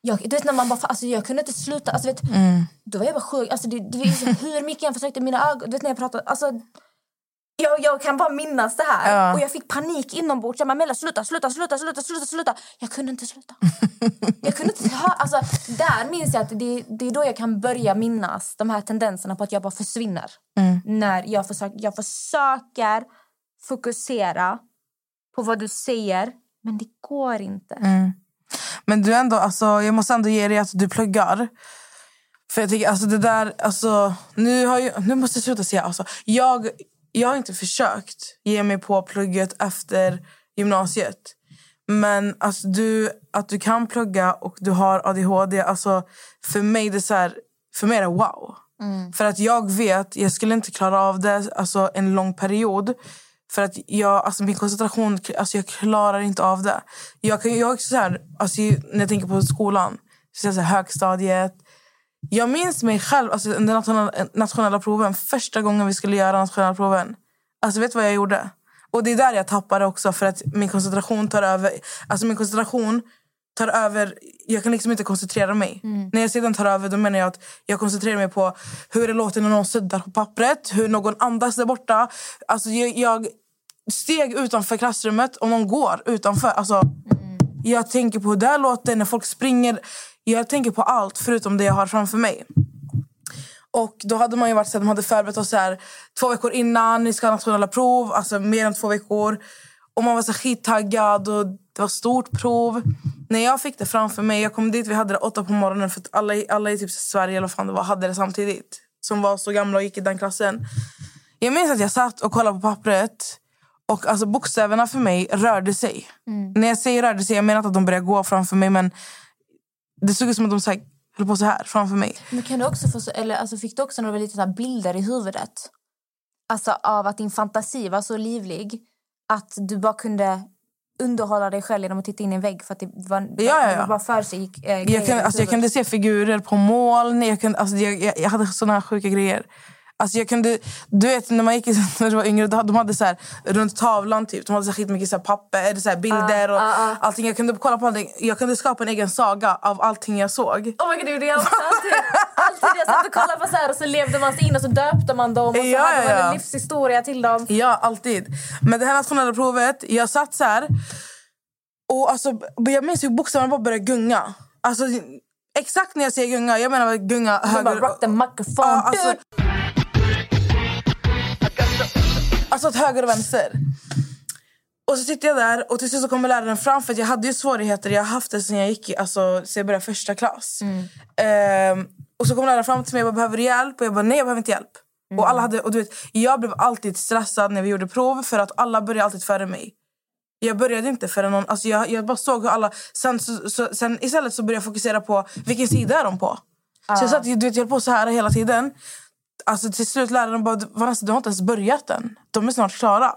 Jag, du vet när man bara, alltså jag kunde inte sluta. Alltså vet, Mm. Då var jag bara sjuk. Alltså det, det, hur mycket jag försökte, mina ögon, du vet när jag pratade, alltså jag, jag kan bara minnas det här. Ja. Och jag fick panik inombords. Jag bara, Mella sluta, sluta, sluta, sluta, sluta, sluta. Jag kunde inte sluta. jag kunde inte höra, alltså där minns jag att det, det är då jag kan börja minnas de här tendenserna på att jag bara försvinner. När jag försöker, jag försöker fokusera på vad du säger, men det går inte. Mm. Men du ändå, alltså, jag måste ändå ge dig att du pluggar. För jag tycker, alltså det där, alltså, nu, har jag, nu måste jag sluta säga, alltså, jag, jag har inte försökt ge mig på plugget efter gymnasiet. Men alltså, du, att du kan plugga och du har ADHD, alltså, för mig det är här, för mig är wow. För att jag vet, jag skulle inte klara av det alltså, en lång period. För att jag, alltså min koncentration, alltså jag klarar inte av det. Jag, kan, jag också så här, alltså när jag tänker på skolan, så så här, högstadiet. Jag minns mig själv, alltså under nationella, nationella proven, första gången vi skulle göra nationella proven. Alltså vet du vad jag gjorde? Och det är där jag tappade också för att min koncentration tar över. Alltså min koncentration tar över. Jag kan liksom inte koncentrera mig. När jag sedan tar över då menar jag att jag koncentrerar mig på hur det låter när någon suddar på pappret, hur någon andas där borta. Alltså jag, jag steg utanför klassrummet och någon går utanför. Alltså, Jag tänker på hur det låter när folk springer. Jag tänker på allt förutom det jag har framför mig. Och då hade man ju varit så att de hade förberett oss så här, två veckor innan, ni ska ha nationella prov, alltså mer än två veckor. Och man var så här skittaggad och det var stort prov. När jag fick det framför mig, jag kom dit, vi hade det åtta på morgonen för att alla, alla i typ Sverige eller fan det var, hade det samtidigt. Som var så gamla och gick i den klassen. Jag minns att jag satt och kollade på pappret och alltså bokstäverna för mig rörde sig. När jag säger rörde sig, jag menar inte att de började gå framför mig men det såg ut som att de så här, höll på så här framför mig. Men kan du också få, eller, alltså, fick du också några lite så bilder i huvudet? Alltså av att din fantasi var så livlig att du bara kunde underhålla dig själv genom att titta in i en vägg för att det var, Ja, ja, ja. bara för sig gick, grejer Jag, kan, alltså, jag kunde se figurer på moln. Jag, kunde, alltså, jag, jag, jag hade såna här sjuka grejer. Alltså, jag kunde, du vet, när man gick när du var yngre, de de hade så här, runt tavlan typ, de hade så skitmycket så här, papper, så här, bilder och allting. Jag kunde kolla på allting. Jag kunde skapa en egen saga av allting jag såg. Oh my god, det gjorde jag också alltid. Satt och kollade på så här och så levde man sig in och så döpte man dem och så Ja, hade man ja, en livshistoria till dem. Ja, alltid. Men det här nationella provet, jag satt så här. Och alltså, jag minns hur bokstäverna bara började gunga. Alltså, exakt när jag säger gunga, jag menar gunga Man bara höger. rock the microphone. Ja, alltså, alltså åt höger och vänster. Och så sitter jag där och till slut så kommer läraren fram för att jag hade ju svårigheter. Jag har haft det sen jag gick i, alltså, sen jag började första klass. Ehm, och så kommer läraren fram till mig och bara, behöver du hjälp? Och jag bara, nej jag behöver inte hjälp. Och alla hade, och du vet, jag blev alltid stressad när vi gjorde prov för att alla började alltid före mig. Jag började inte förrän någon, alltså jag, jag bara såg hur alla... Sen, så, så, sen istället så började jag fokusera på vilken sida är de på. Så jag satt du vet, jag höll på så här hela tiden. Alltså till slut läraren bara, Vanessa du har inte ens börjat än. De är snart klara.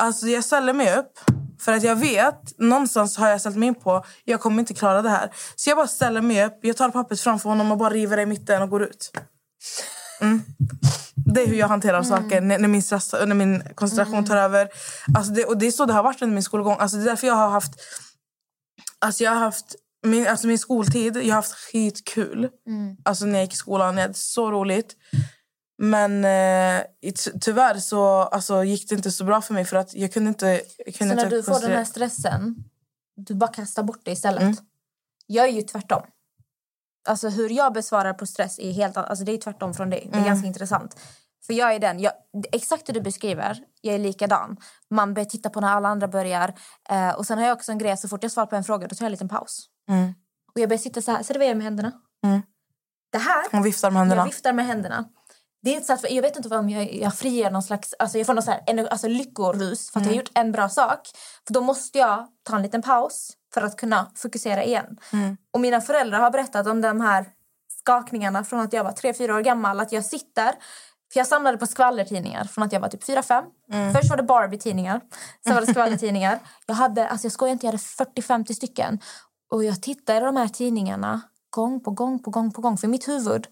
Alltså jag ställer mig upp för att jag vet, någonstans har jag ställt mig in på, jag kommer inte klara det här. Så jag bara ställer mig upp, jag tar pappret framför honom och bara river det i mitten och går ut. Mm. Det är hur jag hanterar saker när, när, min stress, när min koncentration tar över. Alltså det, och det är så det har varit under min skolgång. Alltså det är därför jag har haft... Alltså jag har haft min, alltså min skoltid, jag har haft skitkul. Alltså när jag gick i skolan, jag hade så roligt. Men eh, ty- tyvärr så alltså, gick det inte så bra för mig för att jag kunde inte... Jag kunde Så när inte du får den här stressen, du bara kastar bort det istället. Jag är ju tvärtom. Alltså hur jag besvarar på stress är helt alltså det är tvärtom från dig. Det är ganska intressant. För jag är den, jag, exakt det du beskriver, jag är likadan. Man börjar titta på när alla andra börjar. Eh, och sen har jag också en grej, så fort jag svarar på en fråga då tar jag en liten paus. Mm. Och jag börjar sitta så här, servera med händerna. Mm. Det här Hon viftar med händerna. jag viftar med händerna. Det är så att, jag vet inte om jag, jag frigör någon slags, alltså jag får någon så här, alltså lyckorus för att jag har gjort en bra sak. För då måste jag ta en liten paus för att kunna fokusera igen. Och mina föräldrar har berättat om de här skakningarna från att jag var tre fyra år gammal. Att jag sitter, för jag samlade på skvallertidningar från att jag var typ fyra fem Först var det Barbie-tidningar, sen var det skvallertidningar. Jag hade, alltså jag skojar inte, jag hade 40-50 stycken. Och jag tittade i de här tidningarna gång på gång på gång på gång. För mitt huvud,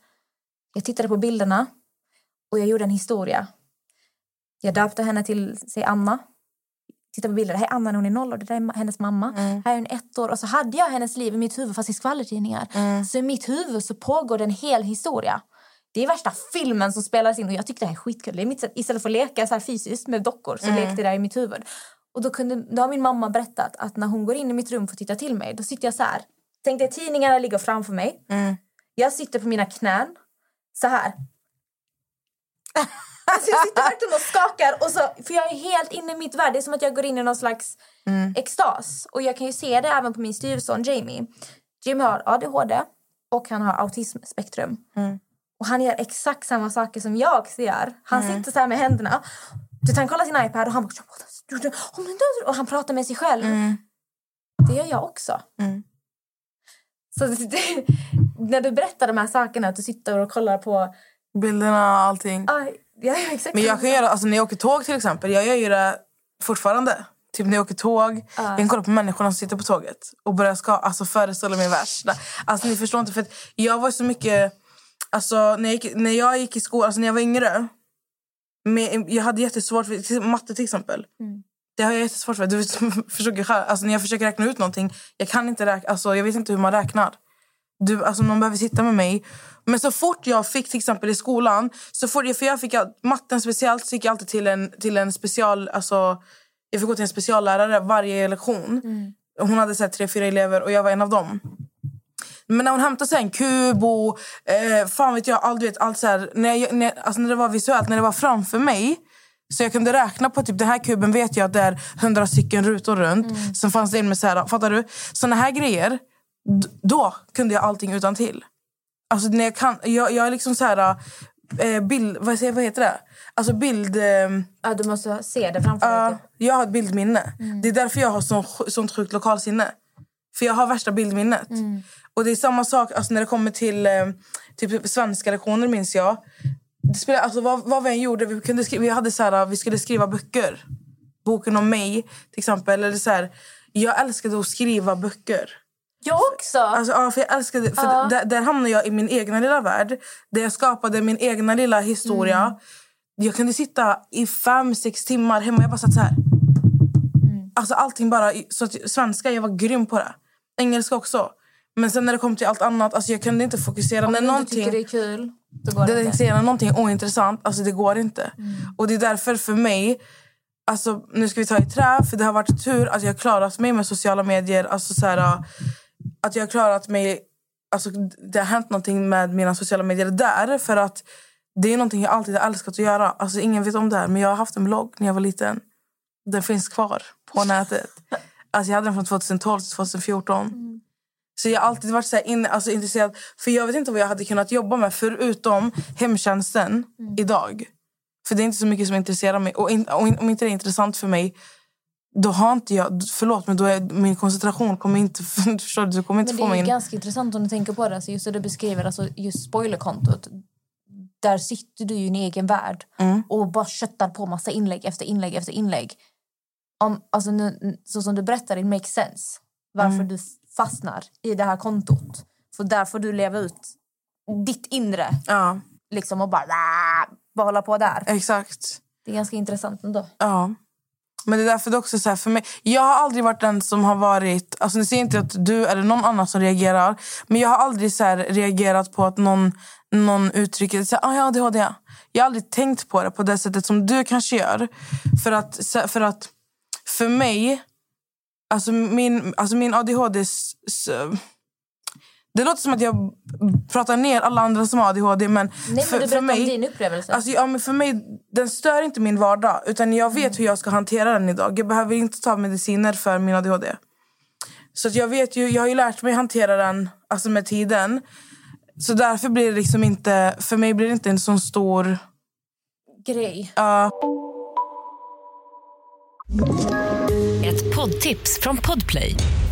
jag tittade på bilderna och jag gjorde en historia. Jag döpte henne till, säg Anna. Titta på bilder. Här är Anna när hon är noll och det där är hennes mamma. Här är hon ett år. Och så hade jag hennes liv i mitt huvud fast i skvallertidningar. Så i mitt huvud så pågår det en hel historia. Det är värsta filmen som spelas in och jag tyckte det här är skitkul. Det är mitt sätt, istället för att leka så här fysiskt med dockor så lekte det där i mitt huvud. Och då, kunde, då har min mamma berättat att när hon går in i mitt rum för att titta till mig då sitter jag så här. Tänk dig tidningarna ligger framför mig. Jag sitter på mina knän så här. Alltså jag sitter verkligen och skakar. Och så, för jag är helt inne i mitt värld. Det är som att jag går in i någon slags extas. Och jag kan ju se det även på min styrson Jamie. Jamie har ADHD och han har autismspektrum. Och han gör exakt samma saker som jag gör. Han sitter så här med händerna. Du han kollar sin iPad och han bara... Och han pratar med sig själv. Det gör jag också. Så det, när du berättar de här sakerna, att du sitter och kollar på... Bilderna och allting. Ah, ja, exakt Men jag kan göra, alltså när jag åker tåg till exempel, jag gör ju det fortfarande. Typ när jag åker tåg, jag kan kolla på människorna som sitter på tåget och börja ska, alltså föreställa mig värsta. Alltså ni förstår inte, för att jag var så mycket... Alltså när jag gick, när jag gick i skolan, alltså när jag var yngre. Med, jag hade jättesvårt för matte till exempel. Det har jag jättesvårt för. Du försöker själv, alltså när jag försöker räkna ut någonting, jag kan inte räkna, alltså jag vet inte hur man räknar. Du, alltså någon behöver sitta med mig. Men så fort jag fick till exempel i skolan, så fort jag, för jag fick all- matten speciellt, så gick jag alltid till en, till en special, alltså jag fick gå till en speciallärare varje lektion. Hon hade så här, tre, fyra elever och jag var en av dem. Men när hon hämtade så en kub och eh, fan vet jag, allt, du vet, allt så här, när, jag, när, alltså när det var visuellt, när det var framför mig så jag kunde räkna på typ den här kuben vet jag att det är hundra stycken rutor runt. Sen fanns det en med så här, fattar du? Såna här grejer, då kunde jag allting utan till. Alltså när jag kan, jag, jag är liksom så här eh, bild, vad, säger, vad heter det? Alltså bild... Eh, Ja, du måste se det framför dig. Typ. jag har ett bildminne. Det är därför jag har så, sånt sjukt lokalsinne. För jag har värsta bildminnet. Och det är samma sak alltså, när det kommer till eh, typ svenska lektioner minns jag. Det spelar, alltså, vad, vad vi än gjorde, vi, kunde skriva, vi, hade så här, vi skulle skriva böcker. Boken om mig till exempel. Eller så här, jag älskade att skriva böcker. Jag också! Alltså, ja, för jag älskade, för där, där hamnade jag i min egna lilla värld. Där jag skapade min egna lilla historia. Jag kunde sitta i fem, sex timmar hemma. Jag bara satt så här. Alltså allting bara... Så att, svenska, jag var grym på det. Engelska också. Men sen när det kom till allt annat, alltså jag kunde inte fokusera. Om när du inte någonting, tycker det är kul, då går det, det, inte. det, när någonting är ointressant, alltså det går inte. Och det är därför för mig, alltså nu ska vi ta i trä, för det har varit tur att jag har klarat mig med sociala medier. Alltså så här, att jag har klarat mig, alltså det har hänt någonting med mina sociala medier där. För att det är någonting jag alltid har älskat att göra. Alltså ingen vet om det här, men jag har haft en blogg när jag var liten. Den finns kvar på nätet. Alltså jag hade den från 2012 till 2014. Så jag har alltid varit så in, alltså intresserad. För jag vet inte vad jag hade kunnat jobba med förutom hemtjänsten idag. För det är inte så mycket som intresserar mig. Och, in, och in, om inte det är intressant för mig då har inte jag... Förlåt, men då är min koncentration kommer inte... Förstår du? Du kommer inte Men det få är ju min... ganska intressant om du tänker på det. Alltså just det du beskriver, alltså just spoilerkontot. Där sitter du i en egen värld Mm. och bara köttar på massa inlägg efter inlägg efter inlägg. Om, alltså nu, så som du berättar, it makes sense. Varför Mm. du fastnar i det här kontot. För där får du leva ut ditt inre. Ja, Liksom och bara, bara hålla på där. exakt. Det är ganska intressant ändå. Ja. Men det är därför det också så här för mig. Jag har aldrig varit den som har varit... Alltså nu säger inte att du eller någon annan som reagerar. Men jag har aldrig så här reagerat på att någon, någon uttrycker så här, ah, jag har ADHD. Jag har aldrig tänkt på det på det sättet som du kanske gör. För att, för, att, för mig... Alltså min, alltså min ADHD... Det låter som att jag pratar ner alla andra som har ADHD. Men Nej, för, men du för berättar mig, om din upplevelse. Alltså, ja, men för mig, den stör inte min vardag. Utan Jag vet hur jag ska hantera den idag. Jag behöver inte ta mediciner för min ADHD. Så att jag, vet ju, jag har ju lärt mig hantera den alltså med tiden. Så därför blir det liksom inte... För mig blir det inte en sån stor... Grej. ja, Ett poddtips från Podplay.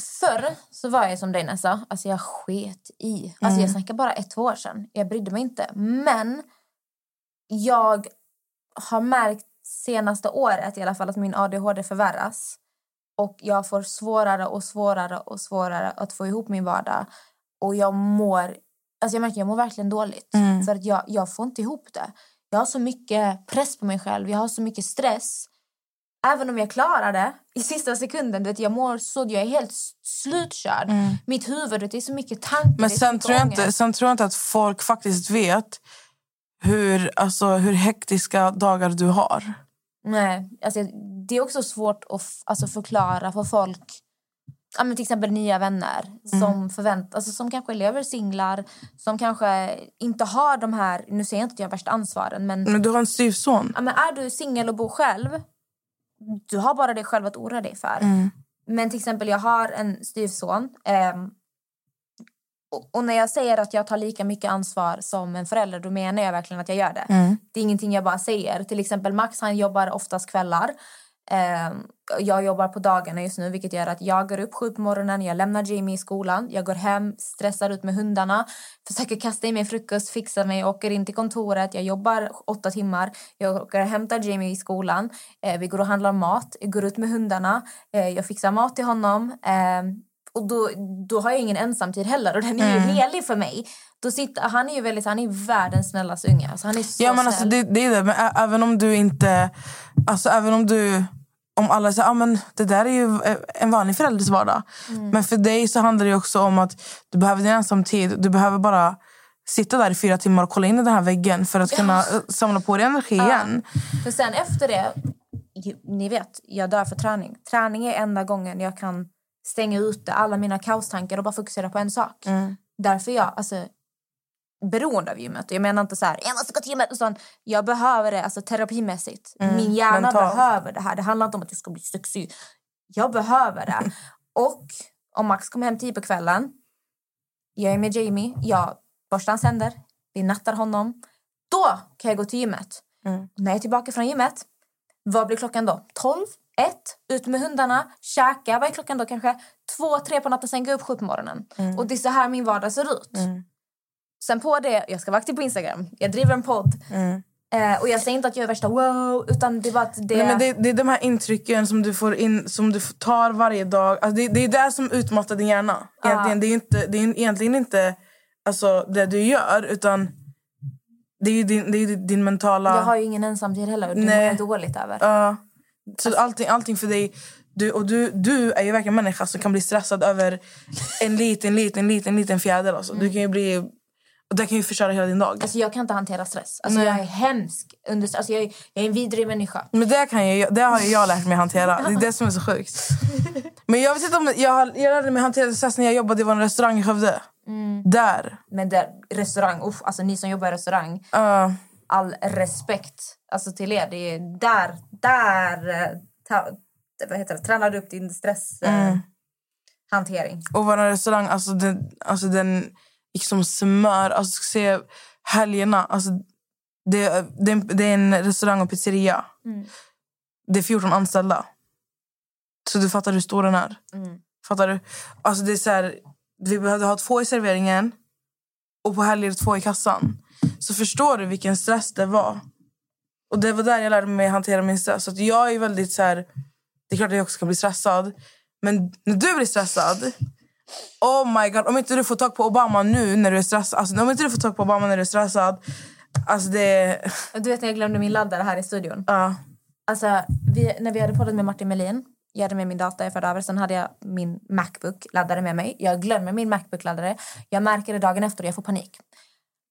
Förr så var jag som dig Nessa. Alltså jag sket i. Alltså jag snackar bara ett, två år sedan. Jag brydde mig inte. Men jag har märkt senaste året i alla fall att min ADHD förvärras. Och jag får svårare och svårare och svårare att få ihop min vardag. Och jag mår, alltså jag märker jag mår verkligen dåligt. För att jag, jag får inte ihop det. Jag har så mycket press på mig själv. Jag har så mycket stress. Även om jag klarar det i sista sekunden, vet, jag mår så, jag är helt slutkörd. Mitt huvud, det är så mycket tankar. men sen tror, jag inte, sen tror jag inte att folk faktiskt vet hur, alltså, hur hektiska dagar du har. Nej, alltså, det är också svårt att alltså, förklara för folk. Ja, men till exempel nya vänner som förvänt, alltså, som kanske lever singlar. Som kanske inte har de här, nu säger jag inte att jag har värsta ansvaren. Men, Men du har en styvson. ja, men är du singel och bor själv. Du har bara dig själv att oroa dig för. Men till exempel jag har en styvson. ehm, och, och när jag säger att jag tar lika mycket ansvar som en förälder då menar jag verkligen att jag gör det. Det är ingenting jag bara säger. Till exempel Max han jobbar oftast kvällar. Ehm, jag jobbar på dagarna just nu vilket gör att jag går upp sju på morgonen, jag lämnar Jamie i skolan, jag går hem, stressar ut med hundarna, försöker kasta i mig frukost, fixa mig, åker in till kontoret, jag jobbar åtta timmar, jag åker och hämtar Jamie i skolan, eh, vi går och handlar mat, jag går ut med hundarna, eh, jag fixar mat till honom. ehm, och då, då har jag ingen ensamtid heller och den är ju helig för mig. Då sitter, han är ju väldigt, han är världens snällaste unge. Alltså, han är så Ja, men snäll. alltså, det, det är det. Men även om du inte... Alltså, även om du... Om alla säger ah, men det där är ju eh, en vanlig förälders vardag. Mm. Men för dig så handlar det också om att du behöver din ensamtid. Du behöver bara sitta där i fyra timmar och kolla in i den här väggen för att kunna eh, samla på dig energi igen. För sen efter det, ni vet, jag dör för träning. Träning är enda gången jag kan stänga ute alla mina kaostankar och bara fokusera på en sak. Därför är jag alltså, beroende av gymmet. Jag menar inte så här, jag måste gå till gymmet. Utan jag behöver det alltså, terapimässigt. Min hjärna mentalt. behöver det här. Det handlar inte om att jag ska bli sexig. Jag behöver det. och om Max kommer hem tio på kvällen, jag är med Jamie, jag borstar hans händer, vi nattar honom. Då kan jag gå till gymmet. När jag är tillbaka från gymmet, vad blir klockan då? 12? 1? Ut med hundarna, käka. Vad är klockan då? Kanske 2, 3 på natten, sen gå upp 7 på morgonen. Och det är så här min vardag ser ut. Sen på det, jag ska vara aktiv på Instagram. Jag driver en podd. Eh, och jag säger inte att jag är värsta wow, utan det är bara det... Nej, men det, det är de här intrycken som du får in, som du tar varje dag. Alltså det, det är det som utmattar din hjärna. Egentligen. Det är, inte, det är egentligen inte alltså, det du gör, utan det är ju din, det är din mentala... Jag har ju ingen ensamtid heller och det mår jag dåligt över. Ja. så allting, allting för dig... Du, och du, du är ju verkligen en människa som kan bli stressad över en liten, liten, liten, liten fjäder. Alltså. Du kan ju bli... Och det kan ju förstöra hela din dag. Alltså jag kan inte hantera stress. Alltså Nej. jag är hemsk. Under, alltså jag, är, jag är en vidrig människa. Men det, kan jag, det har jag lärt mig hantera. Det är det som är så sjukt. Men jag vet inte om jag, har- jag lärde mig hantera stress när jag jobbade i en restaurang i Skövde. Där. Men där, restaurang, uff, alltså ni som jobbar i restaurang, Uh, all respekt alltså till er. Det är där, där eh, ta, vad heter det, tränar du upp din stress eh, hantering. och vår restaurang, alltså den, alltså den gick som smör. Alltså ska se helgerna. Alltså, det, det, det är en restaurang och pizzeria. Det är 14 anställda. Så du fattar hur stor den är. Fattar du? Alltså det är så här, vi behövde ha två i serveringen och på helger två i kassan. Så förstår du vilken stress det var. Och det var där jag lärde mig hantera min stress. Så att jag är väldigt så här, det är klart att jag också kan bli stressad. Men när du blir stressad, oh my god, om inte du får tag på Obama nu när du är stressad, alltså om inte du får tag på Obama när du är stressad, alltså det, Du vet när jag glömde min laddare här i studion. ja. Alltså, vi, när vi hade poddat med Martin Melin, jag hade med min data jag förde över, sen hade jag min Macbook-laddare med mig. Jag glömmer min Macbook-laddare. Jag märker det dagen efter och jag får panik.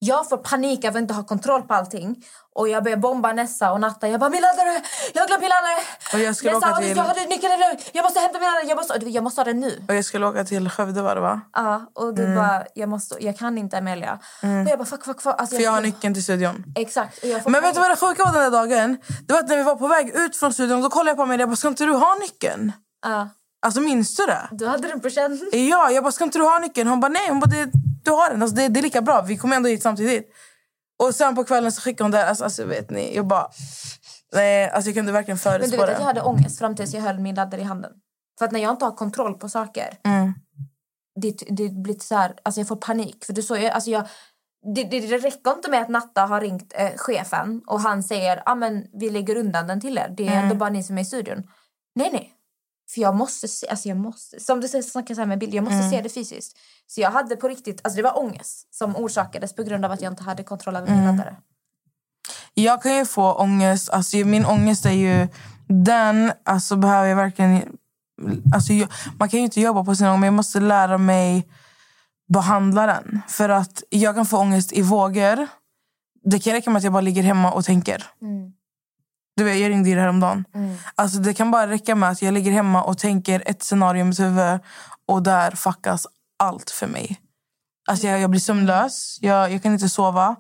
Jag får panik av att inte ha kontroll på allting. Och jag börjar bomba Nessa och Natta. Jag bara, min laddare! Jag har glömt min laddare! Och jag skulle Nessa, åka till- jag hade nyckeln! Jag måste hämta min laddare! Jag måste, jag måste ha den nu. Och jag skulle åka till Skövde var det va? Ja, och du Mm. bara, jag, måste, jag kan inte Amelia. Och jag bara, fuck, fuck, fuck. Alltså, För jag har nyckeln till studion. Exakt. Jag Men vet du vad det sjuka var den där dagen? Det var att när vi var på väg ut från studion då kollade jag på mig och jag bara, ska inte du ha nyckeln? Ja, Alltså minns du det? du hade den på känn. Ja, jag bara, ska inte du ha nyckeln? Hon bara, nej, hon bara, det, du har den. Alltså, det, det är lika bra, vi kommer ändå hit samtidigt. Och sen på kvällen så skickade hon det. Alltså, alltså vet ni, jag bara... Nej, alltså jag kunde verkligen Men du förutspå vet att jag det. hade ångest fram tills jag höll min laddare i handen. För att när jag inte har kontroll på saker, Mm. det, det blir så här, alltså jag får panik. För du såg alltså jag, det, det, det räcker inte med att Natta har ringt eh, chefen och han säger ah, men vi lägger undan den till er. Det är Mm. ändå bara ni som är i studion. Nej, nej. För jag måste se, alltså jag måste, som du säger, snacka så här med bild, jag måste Mm. se det fysiskt. Så jag hade på riktigt, alltså det var ångest som orsakades på grund av att jag inte hade kontroll över Mm. min laddare. Jag kan ju få ångest. Alltså, min ångest är ju... Den alltså, behöver jag verkligen... Alltså, jag, man kan ju inte jobba på sin ångest, men jag måste lära mig behandla den. För att jag kan få ångest i vågor. Det kan räcka med att jag bara ligger hemma och tänker. Du vet, jag ringde ju häromdagen. Alltså, det kan bara räcka med att jag ligger hemma och tänker ett scenario i mitt huvud och där fuckas allt för mig. Alltså, jag, jag blir sömnlös, jag, jag kan inte sova.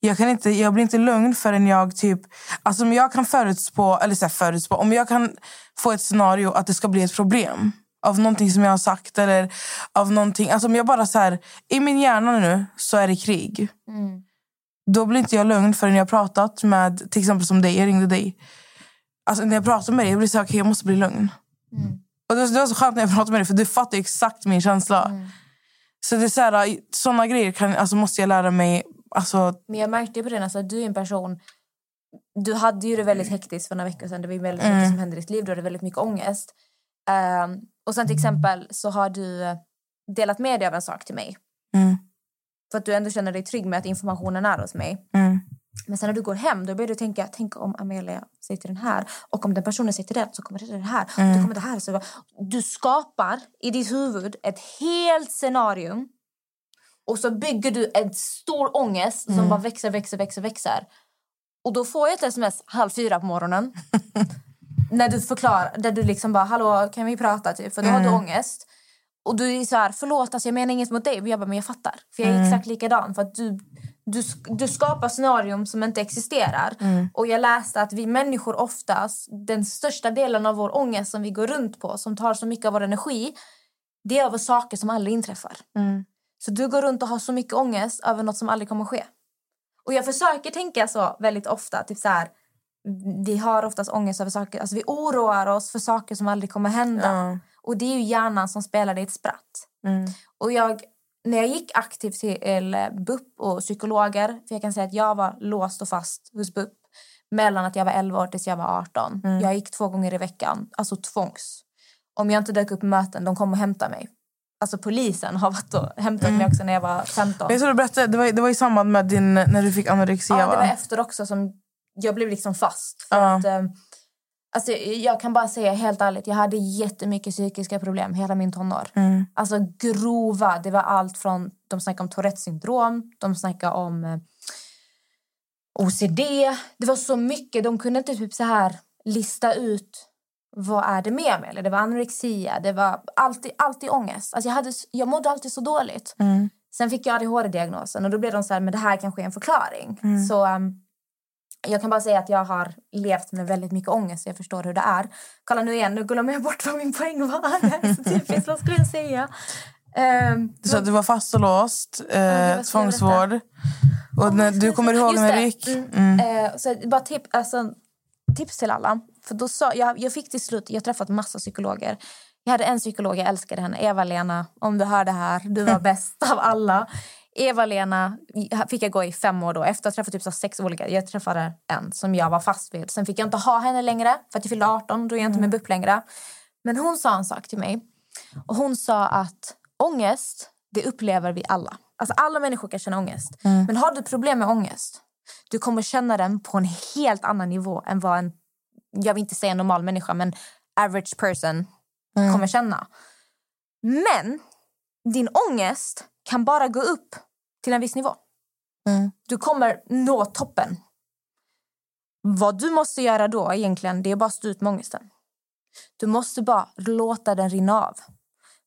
Jag, kan inte, jag blir inte lugn förrän jag typ... Alltså om jag kan förutspå, eller så här, förutspå, om jag kan få ett scenario att det ska bli ett problem av någonting som jag har sagt eller av någonting. Alltså om jag bara så här, i min hjärna nu så är det krig. Då blir inte jag lugn förrän jag pratat med, till exempel som dig, jag ringde dig. Alltså när jag pratar med dig, jag blir så här, okej jag måste bli lugn. Och det, var- det var så skönt när jag pratade med dig för du fattar exakt min känsla. Så det är så här, såna grejer kan, alltså, måste jag lära mig. Alltså, Men jag märkte på det, alltså, att du är en person... Du hade ju det väldigt hektiskt för några veckor sedan. Det var väldigt mycket som hände i ditt liv. Du hade väldigt mycket ångest. Ehm, och sen till exempel så har du eh, delat med dig av en sak till mig. Mm. För att du ändå känner dig trygg med att informationen är hos mig. mm. Men sen när du går hem då börjar du tänka, tänk om Amelia säger till den här och om den personen säger till den så kommer det till det här. Och då kommer det här. Så du skapar i ditt huvud ett helt scenario och så bygger du en stor ångest som bara växer, växer, växer, växer. Och då får jag ett sms halv fyra på morgonen. när du förklarar, där du liksom bara, hallå kan vi prata typ? För då har du ångest. Och du är så här, förlåt alltså jag menar inget mot dig. Men jag bara, men jag fattar. För jag är exakt likadan. För att du, du, du skapar scenarium som inte existerar. Och jag läste att vi människor oftast, den största delen av vår ångest som vi går runt på, som tar så mycket av vår energi, det är över saker som aldrig inträffar. Så du går runt och har så mycket ångest över något som aldrig kommer ske. Och jag försöker tänka så väldigt ofta. Typ så här, vi har oftast ångest över saker. Alltså vi oroar oss för saker som aldrig kommer hända. Och det är ju hjärnan som spelar dig ett spratt. Och jag, när jag gick aktivt till eh, BUP och psykologer, för jag kan säga att jag var låst och fast hos BUP mellan att jag var 11 år tills jag var 18. Jag gick två gånger i veckan, alltså tvångs. Om jag inte dök upp i möten, de kom och hämtade mig. Alltså polisen har varit och hämtat mig också när jag var 15. Jag tror du berättade, det var, det var i samband med din, när du fick anorexia Ja, det var va? efter också som jag blev liksom fast. För Ja. att, eh, Alltså, jag kan bara säga helt ärligt, jag hade jättemycket psykiska problem hela min tonår. Mm. Alltså grova. Det var allt från, de snackade om Tourettes syndrom, de snackade om eh, OCD. Det var så mycket. De kunde inte typ så här lista ut vad är det med mig. Eller det var anorexia, det var alltid, alltid ångest. Alltså jag, hade, jag mådde alltid så dåligt. Mm. Sen fick jag ADHD-diagnosen och då blev de så här, men det här kanske är en förklaring. Mm. Så um, jag kan bara säga att jag har levt med väldigt mycket ångest. så Jag förstår hur det är. Kolla nu igen, nu glömmer jag bort vad min poäng var. Det är så typiskt, vad skulle jag säga? Um, Du sa att du var fast och låst, eh, tvångsvård. Och när, du kommer ihåg det. Rick? Mm. Mm. Eh, så bara tip, alltså, tips till alla. För då sa, jag, jag fick till slut, jag träffat massa psykologer. Jag hade en psykolog, jag älskade henne, Eva-Lena. Om du hör det här, du var bäst av alla. Eva-Lena fick jag gå i fem år då. Efter att ha träffat typ så sex olika. Jag träffade en som jag var fast vid. Sen fick jag inte ha henne längre för att jag fyllde 18. Då är jag inte med BUP längre. Men hon sa en sak till mig. Och hon sa att ångest, det upplever vi alla. Alltså alla människor kan känna ångest. Men har du problem med ångest, du kommer känna den på en helt annan nivå än vad en, jag vill inte säga normal människa, men average person kommer känna. Men din ångest kan bara gå upp till en viss nivå. Mm. Du kommer nå toppen. Vad du måste göra då egentligen, det är bara att stå ut med ångesten. Du måste bara låta den rinna av.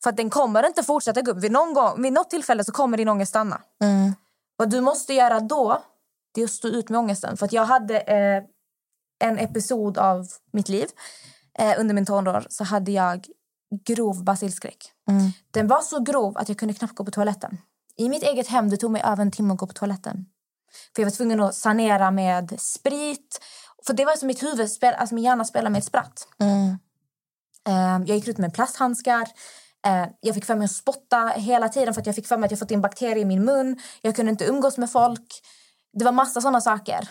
För att den kommer inte fortsätta gå upp. Vid, någon gång, vid något tillfälle så kommer din ångest stanna. Mm. Vad du måste göra då, det är att stå ut med ångesten. För att jag hade eh, en episod av mitt liv. Eh, under min tonår så hade jag grov basilskräck. Mm. Den var så grov att jag kunde knappt gå på toaletten. I mitt eget hem det tog mig över en timme att gå på toaletten. För jag var tvungen att sanera med sprit. För det var som mitt huvud, spel, alltså min hjärna spelade med ett spratt. Mm. Eh, jag gick ut med plasthandskar. Eh, jag fick för mig att spotta hela tiden för att jag fick för mig att jag fått in bakterier i min mun. Jag kunde inte umgås med folk. Det var massa sådana saker.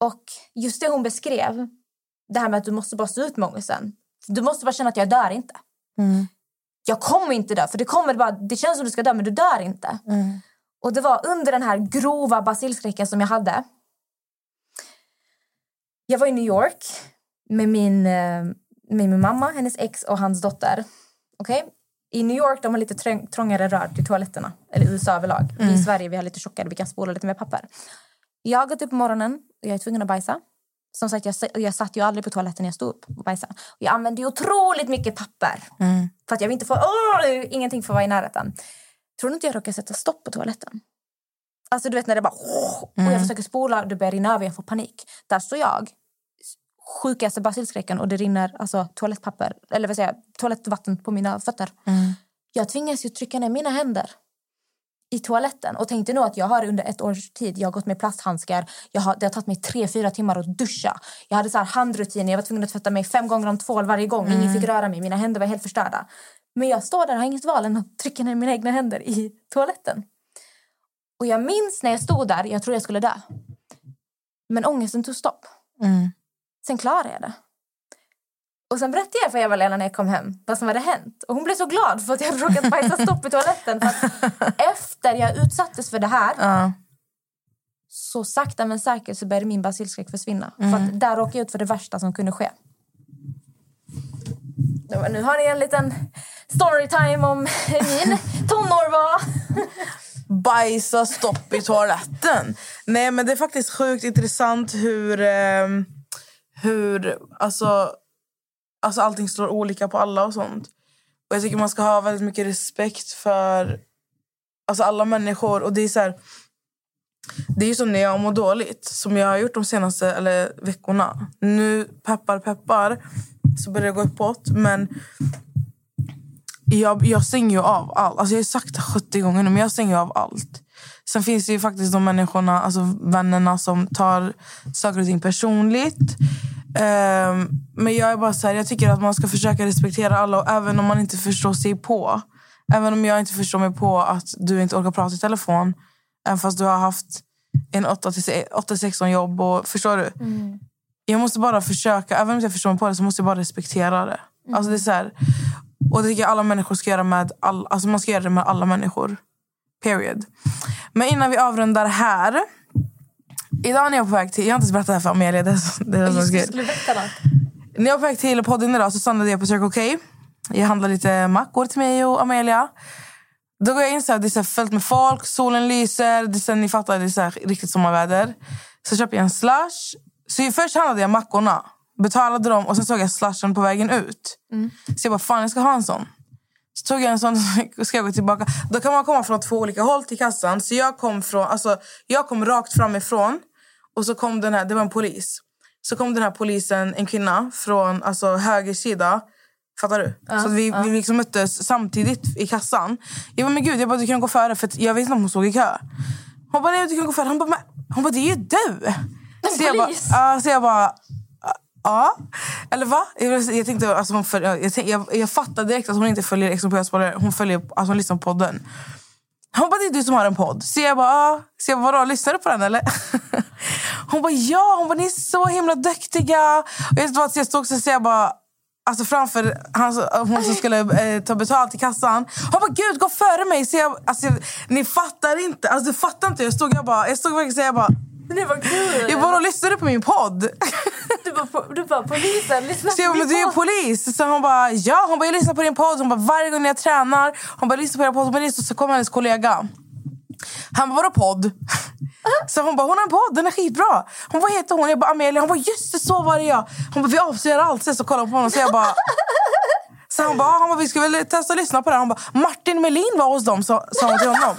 Och just det hon beskrev, det här med att du måste bara stå ut med ångesten. Du måste bara känna att jag dör inte. Mm. Jag kommer inte dö, för det, kommer bara, det känns som du ska dö men du dör inte. Mm. Och det var under den här grova basilskräcken som jag hade. Jag var i New York med min, eh, med min mamma, hennes ex och hans dotter. Okej? I New York de har lite träng, trångare rör till toaletterna. Eller USA överlag. Vi i Sverige vi har lite tjockare, vi kan spola lite mer papper. Jag har gått upp på morgonen och jag är tvungen att bajsa. Som sagt, jag, jag satt ju aldrig på toaletten när jag stod upp och bajsade. Och jag använde otroligt mycket papper. Mm. För att jag vill inte få... Åh, ingenting får vara i närheten. Tror du inte jag råkar sätta stopp på toaletten? Alltså du vet när det bara... Och jag försöker spola, det börjar rinna över, jag får panik. Där står jag, sjukaste basilskräcken och det rinner alltså, toalettpapper, eller vad säger jag, toalettvatten på mina fötter. Mm. Jag tvingas ju trycka ner mina händer i toaletten och tänkte nog att jag har under ett års tid jag har gått med plasthandskar. Jag har, det har tagit mig tre, fyra timmar att duscha. Jag hade så här handrutiner. Jag var tvungen att tvätta mig fem gånger om tvål varje gång. Ingen fick röra mig. Mina händer var helt förstörda. Men jag står där och har inget val än att trycka ner mina egna händer i toaletten. Och jag minns när jag stod där, jag trodde jag skulle dö. Men ångesten tog stopp. Mm. Sen klarade jag det. Och sen berättade jag för Eva-Lena när jag kom hem vad som hade hänt. Och hon blev så glad för att jag hade råkat bajsa stopp i toaletten. För efter jag utsattes för det här Ja. så sakta men säkert så började min basilskräck försvinna. För att där råkade jag ut för det värsta som kunde ske. Nu har ni en liten storytime om min tonår var. Bajsa stopp i toaletten. Nej men det är faktiskt sjukt intressant hur, ehm, hur alltså, alltså allting slår olika på alla och sånt. Och jag tycker man ska ha väldigt mycket respekt för alltså alla människor. Och det är så här, det är ju som när jag mår dåligt, som jag har gjort de senaste eller, veckorna. Nu, peppar peppar, så börjar det gå uppåt. Men jag, jag stänger ju av allt. Alltså jag har sagt det 70 gånger nu, men jag stänger av allt. Sen finns det ju faktiskt de människorna, alltså vännerna som tar saker och ting personligt. Ehm, men jag är bara så här, jag tycker att man ska försöka respektera alla, och även om man inte förstår sig på. Även om jag inte förstår mig på att du inte orkar prata i telefon. Även fast du har haft en 8-16 jobb. Och, förstår du? Jag måste bara försöka, även om jag förstår mig på det så måste jag bara respektera det. Alltså det är så här, och det tycker jag alla människor ska göra med all, alltså man ska göra det med alla människor. Period. Men innan vi avrundar här. Idag när jag är på väg till, jag har inte ens berättat det här för Amelia. Det är, det är Just det, skulle berätta något? När jag var på väg till podden idag så stannade jag på Circle K. Jag handlade lite mackor till mig och Amelia. Då går jag in så här, det är så här fullt med folk, solen lyser, det är så här, ni fattar, det är så här, riktigt sommarväder. Så köper jag en slush. Så först handlade jag mackorna, betalade dem och sen såg jag slushen på vägen ut. Så jag bara, fan jag ska ha en sån. Så tog jag en sån och ska jag gå tillbaka. Då kan man komma från två olika håll till kassan. Så jag kom, från, alltså, jag kom rakt framifrån och så kom den här, det var en polis. Så kom den här polisen, en kvinna, från alltså, höger sida. Fattar du? så att vi, vi liksom möttes samtidigt i kassan. Jag bara, men gud, jag bara, du kan gå före för att jag vet inte om hon stod i kö. Hon bara, nej du kan gå före. Hon bara, men, hon bara det är ju du! Så jag bara, polis? ja, så jag bara, ja. Eller va? Jag, jag tänkte, alltså, hon följer, jag, tänkte, jag, jag fattade direkt att hon inte följer Exxon. Hon följer, alltså hon lyssnar på podden. Hon bara, det är du som har en podd. Så jag bara, ja. Så jag bara, vadå, lyssnar du på den eller? Hon bara, ja. Hon bara, ni är så himla duktiga. Och jag, jag stod så jag bara, alltså framför han, hon som skulle eh, ta betalt i kassan. Hon bara, gud gå före mig. Så jag, alltså, jag, ni fattar inte. Alltså, du fattar inte. Jag stod, jag bara, jag stod verkligen så jag bara, Det var kul! jag bara, lyssnar du på min podd? Du bara, du bara polisen, lyssna Så jag bara, men du är polis. Så hon bara, ja. Hon bara, jag lyssnar på din podd. Hon bara, varje gång jag tränar. Hon bara, lyssnar på din podd. Hon bara, så, så kommer hennes kollega. Han bara, vadå podd? Så hon bara, hon har en podd, den är skitbra. Hon bara, vad heter hon? Jag bara, Amelia. Hon bara, just det, så var det jag! Hon bara, vi avslöjar allt. Sen så kollar hon på honom. Så jag bara, så han bara, han bara, vi ska väl testa att lyssna på det. Han bara, Martin Melin var hos dem, sa sa hon till honom.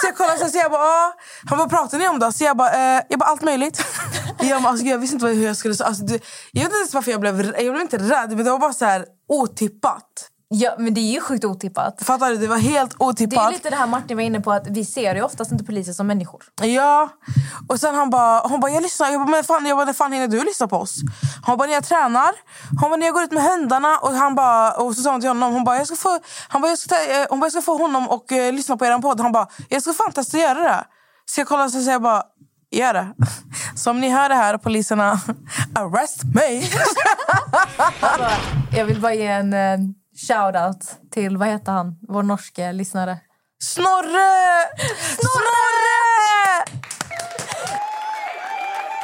Så jag kollade så, jag bara, Åh. han bara, pratar ni om det? Så jag bara, eh, jag bara allt möjligt. Jag, bara, alltså, jag visste inte hur jag skulle säga. Alltså, det, jag vet inte ens varför jag blev Jag blev inte rädd, men det var bara så här otippat. Ja, men det är ju sjukt otippat. Fattar du? Det var helt Det är otippat. lite det här Martin var inne på, att vi ser ju oftast inte poliser som människor. Ja. Och sen han bara, hon bara, jag lyssnar. Jag bara, men fan, jag bara, när fan hinner du lyssna på oss? Hon bara, när jag tränar. Hon bara, när jag går ut med hundarna. Och han bara, och så sa hon till honom, hon bara, jag ska få, han bara, jag ska, ta, eh, hon bara, jag ska få honom och eh, lyssna på er podd. Han bara, jag ska fan testa att göra det. Så jag kollade och så säger jag bara, gör det. Så om ni hör det här, poliserna, arrest me. Jag vill bara ge en eh, shout-out till, vad heter han, vår norske lyssnare. Snorre! Snorre!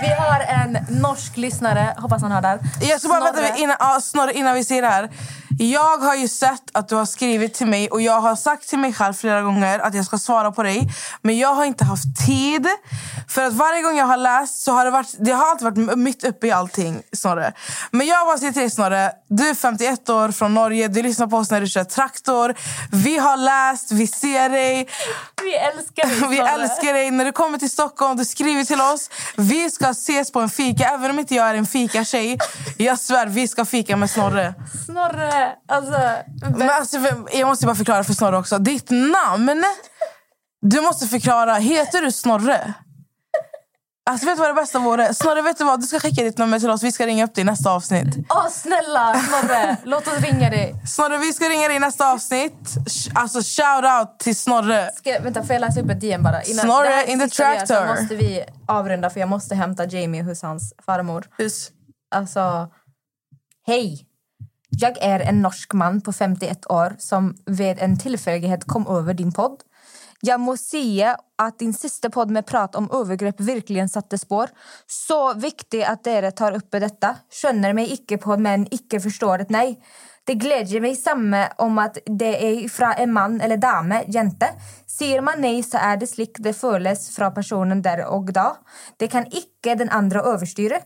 Vi har en norsk lyssnare, hoppas han hör där. Jag ska bara Snorre. vänta innan, ja, Snorre, innan vi ser det här. Jag har ju sett att du har skrivit till mig och jag har sagt till mig själv flera gånger att jag ska svara på dig. Men jag har inte haft tid. För att varje gång jag har läst så har det varit, det har alltid varit mitt uppe i allting, Snorre. Men jag bara säger till dig Snorre, du är 51 år från Norge, du lyssnar på oss när du kör traktor. Vi har läst, vi ser dig. Vi älskar dig, Vi Snorre. älskar dig. När du kommer till Stockholm, du skriver till oss. Vi ska ses på en fika. Även om inte jag är en fika-tjej. Jag svär, vi ska fika med Snorre. Snorre, alltså... Men alltså, jag måste bara förklara för Snorre också. Ditt namn. Du måste förklara. Heter du Snorre? Alltså vet du vad det bästa vore? Snorre, vet du vad? Du ska skicka ditt nummer till oss. Vi ska ringa upp dig i nästa avsnitt. Åh, snälla Snorre, låt oss ringa dig. Snorre, vi ska ringa dig i nästa avsnitt. Alltså shout out till Snorre. Ska, vänta, får jag läsa upp ett DM bara? Snorre det här in the sista vi gör så tractor. måste vi avrunda för jag måste hämta Jamie hos hans farmor. Alltså, hej. Jag är en norsk man på 51 år som vid en tillfällighet kom över din podd. Jag måste säga att din sista podd med prat om övergrepp verkligen satte spår. Så viktigt att dere tar upp detta. Skönner mig icke på men icke förstår ett nej. Det glädjer mig samma om att det är från en man eller dame, jente. Säger man nej så är det slik det föles från personen där och då. Det kan icke den andra överstyra.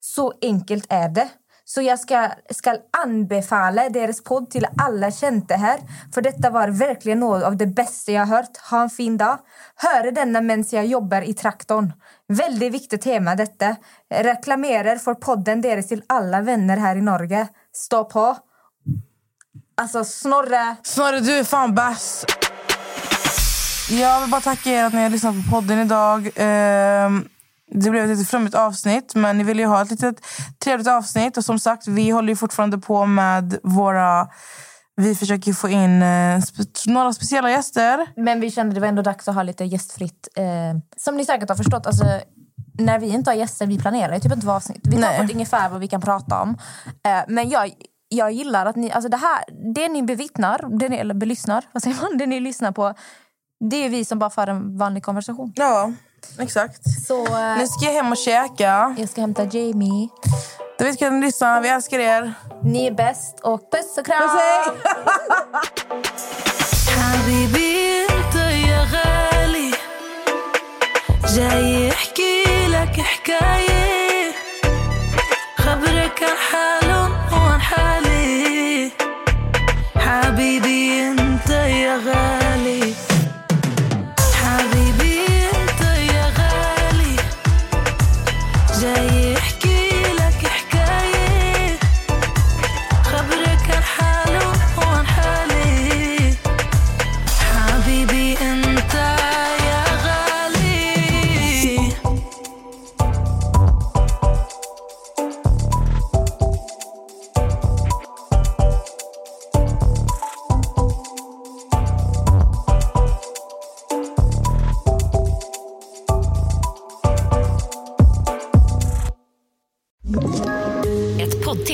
Så enkelt är det. Så jag ska, ska anbefala deras podd till alla kända här. För detta var verkligen något av det bästa jag hört. Ha en fin dag. Höra denna medan jag jobbar i traktorn. Väldigt viktigt tema detta. Reklamerar för podden deras till alla vänner här i Norge. Stå på. Alltså Snorre. Snorre, du är fan bäst. Jag vill bara tacka er att ni har lyssnat på podden idag. Uh... Det blev ett lite flummigt avsnitt, men ni ville ju ha ett litet trevligt avsnitt. Och som sagt, vi håller ju fortfarande på med våra... Vi försöker få in eh, spe- några speciella gäster. Men vi kände det var ändå dags att ha lite gästfritt. Eh, som ni säkert har förstått, alltså, när vi inte har gäster, vi planerar ju typ inte vad avsnitt. Vi tar på ungefär vad vi kan prata om. Eh, men jag, jag gillar att ni, alltså det här, det ni bevittnar, det ni, eller belyssnar, vad säger man? Det ni lyssnar på, det är vi som bara för en vanlig konversation. Ja, exakt. Så eh, Nu ska jag hem och käka. jag ska hämta Jamie. Du vet, kan ni lyssna. Vi älskar er. Ni är bäst och puss och kram! Puss, hej!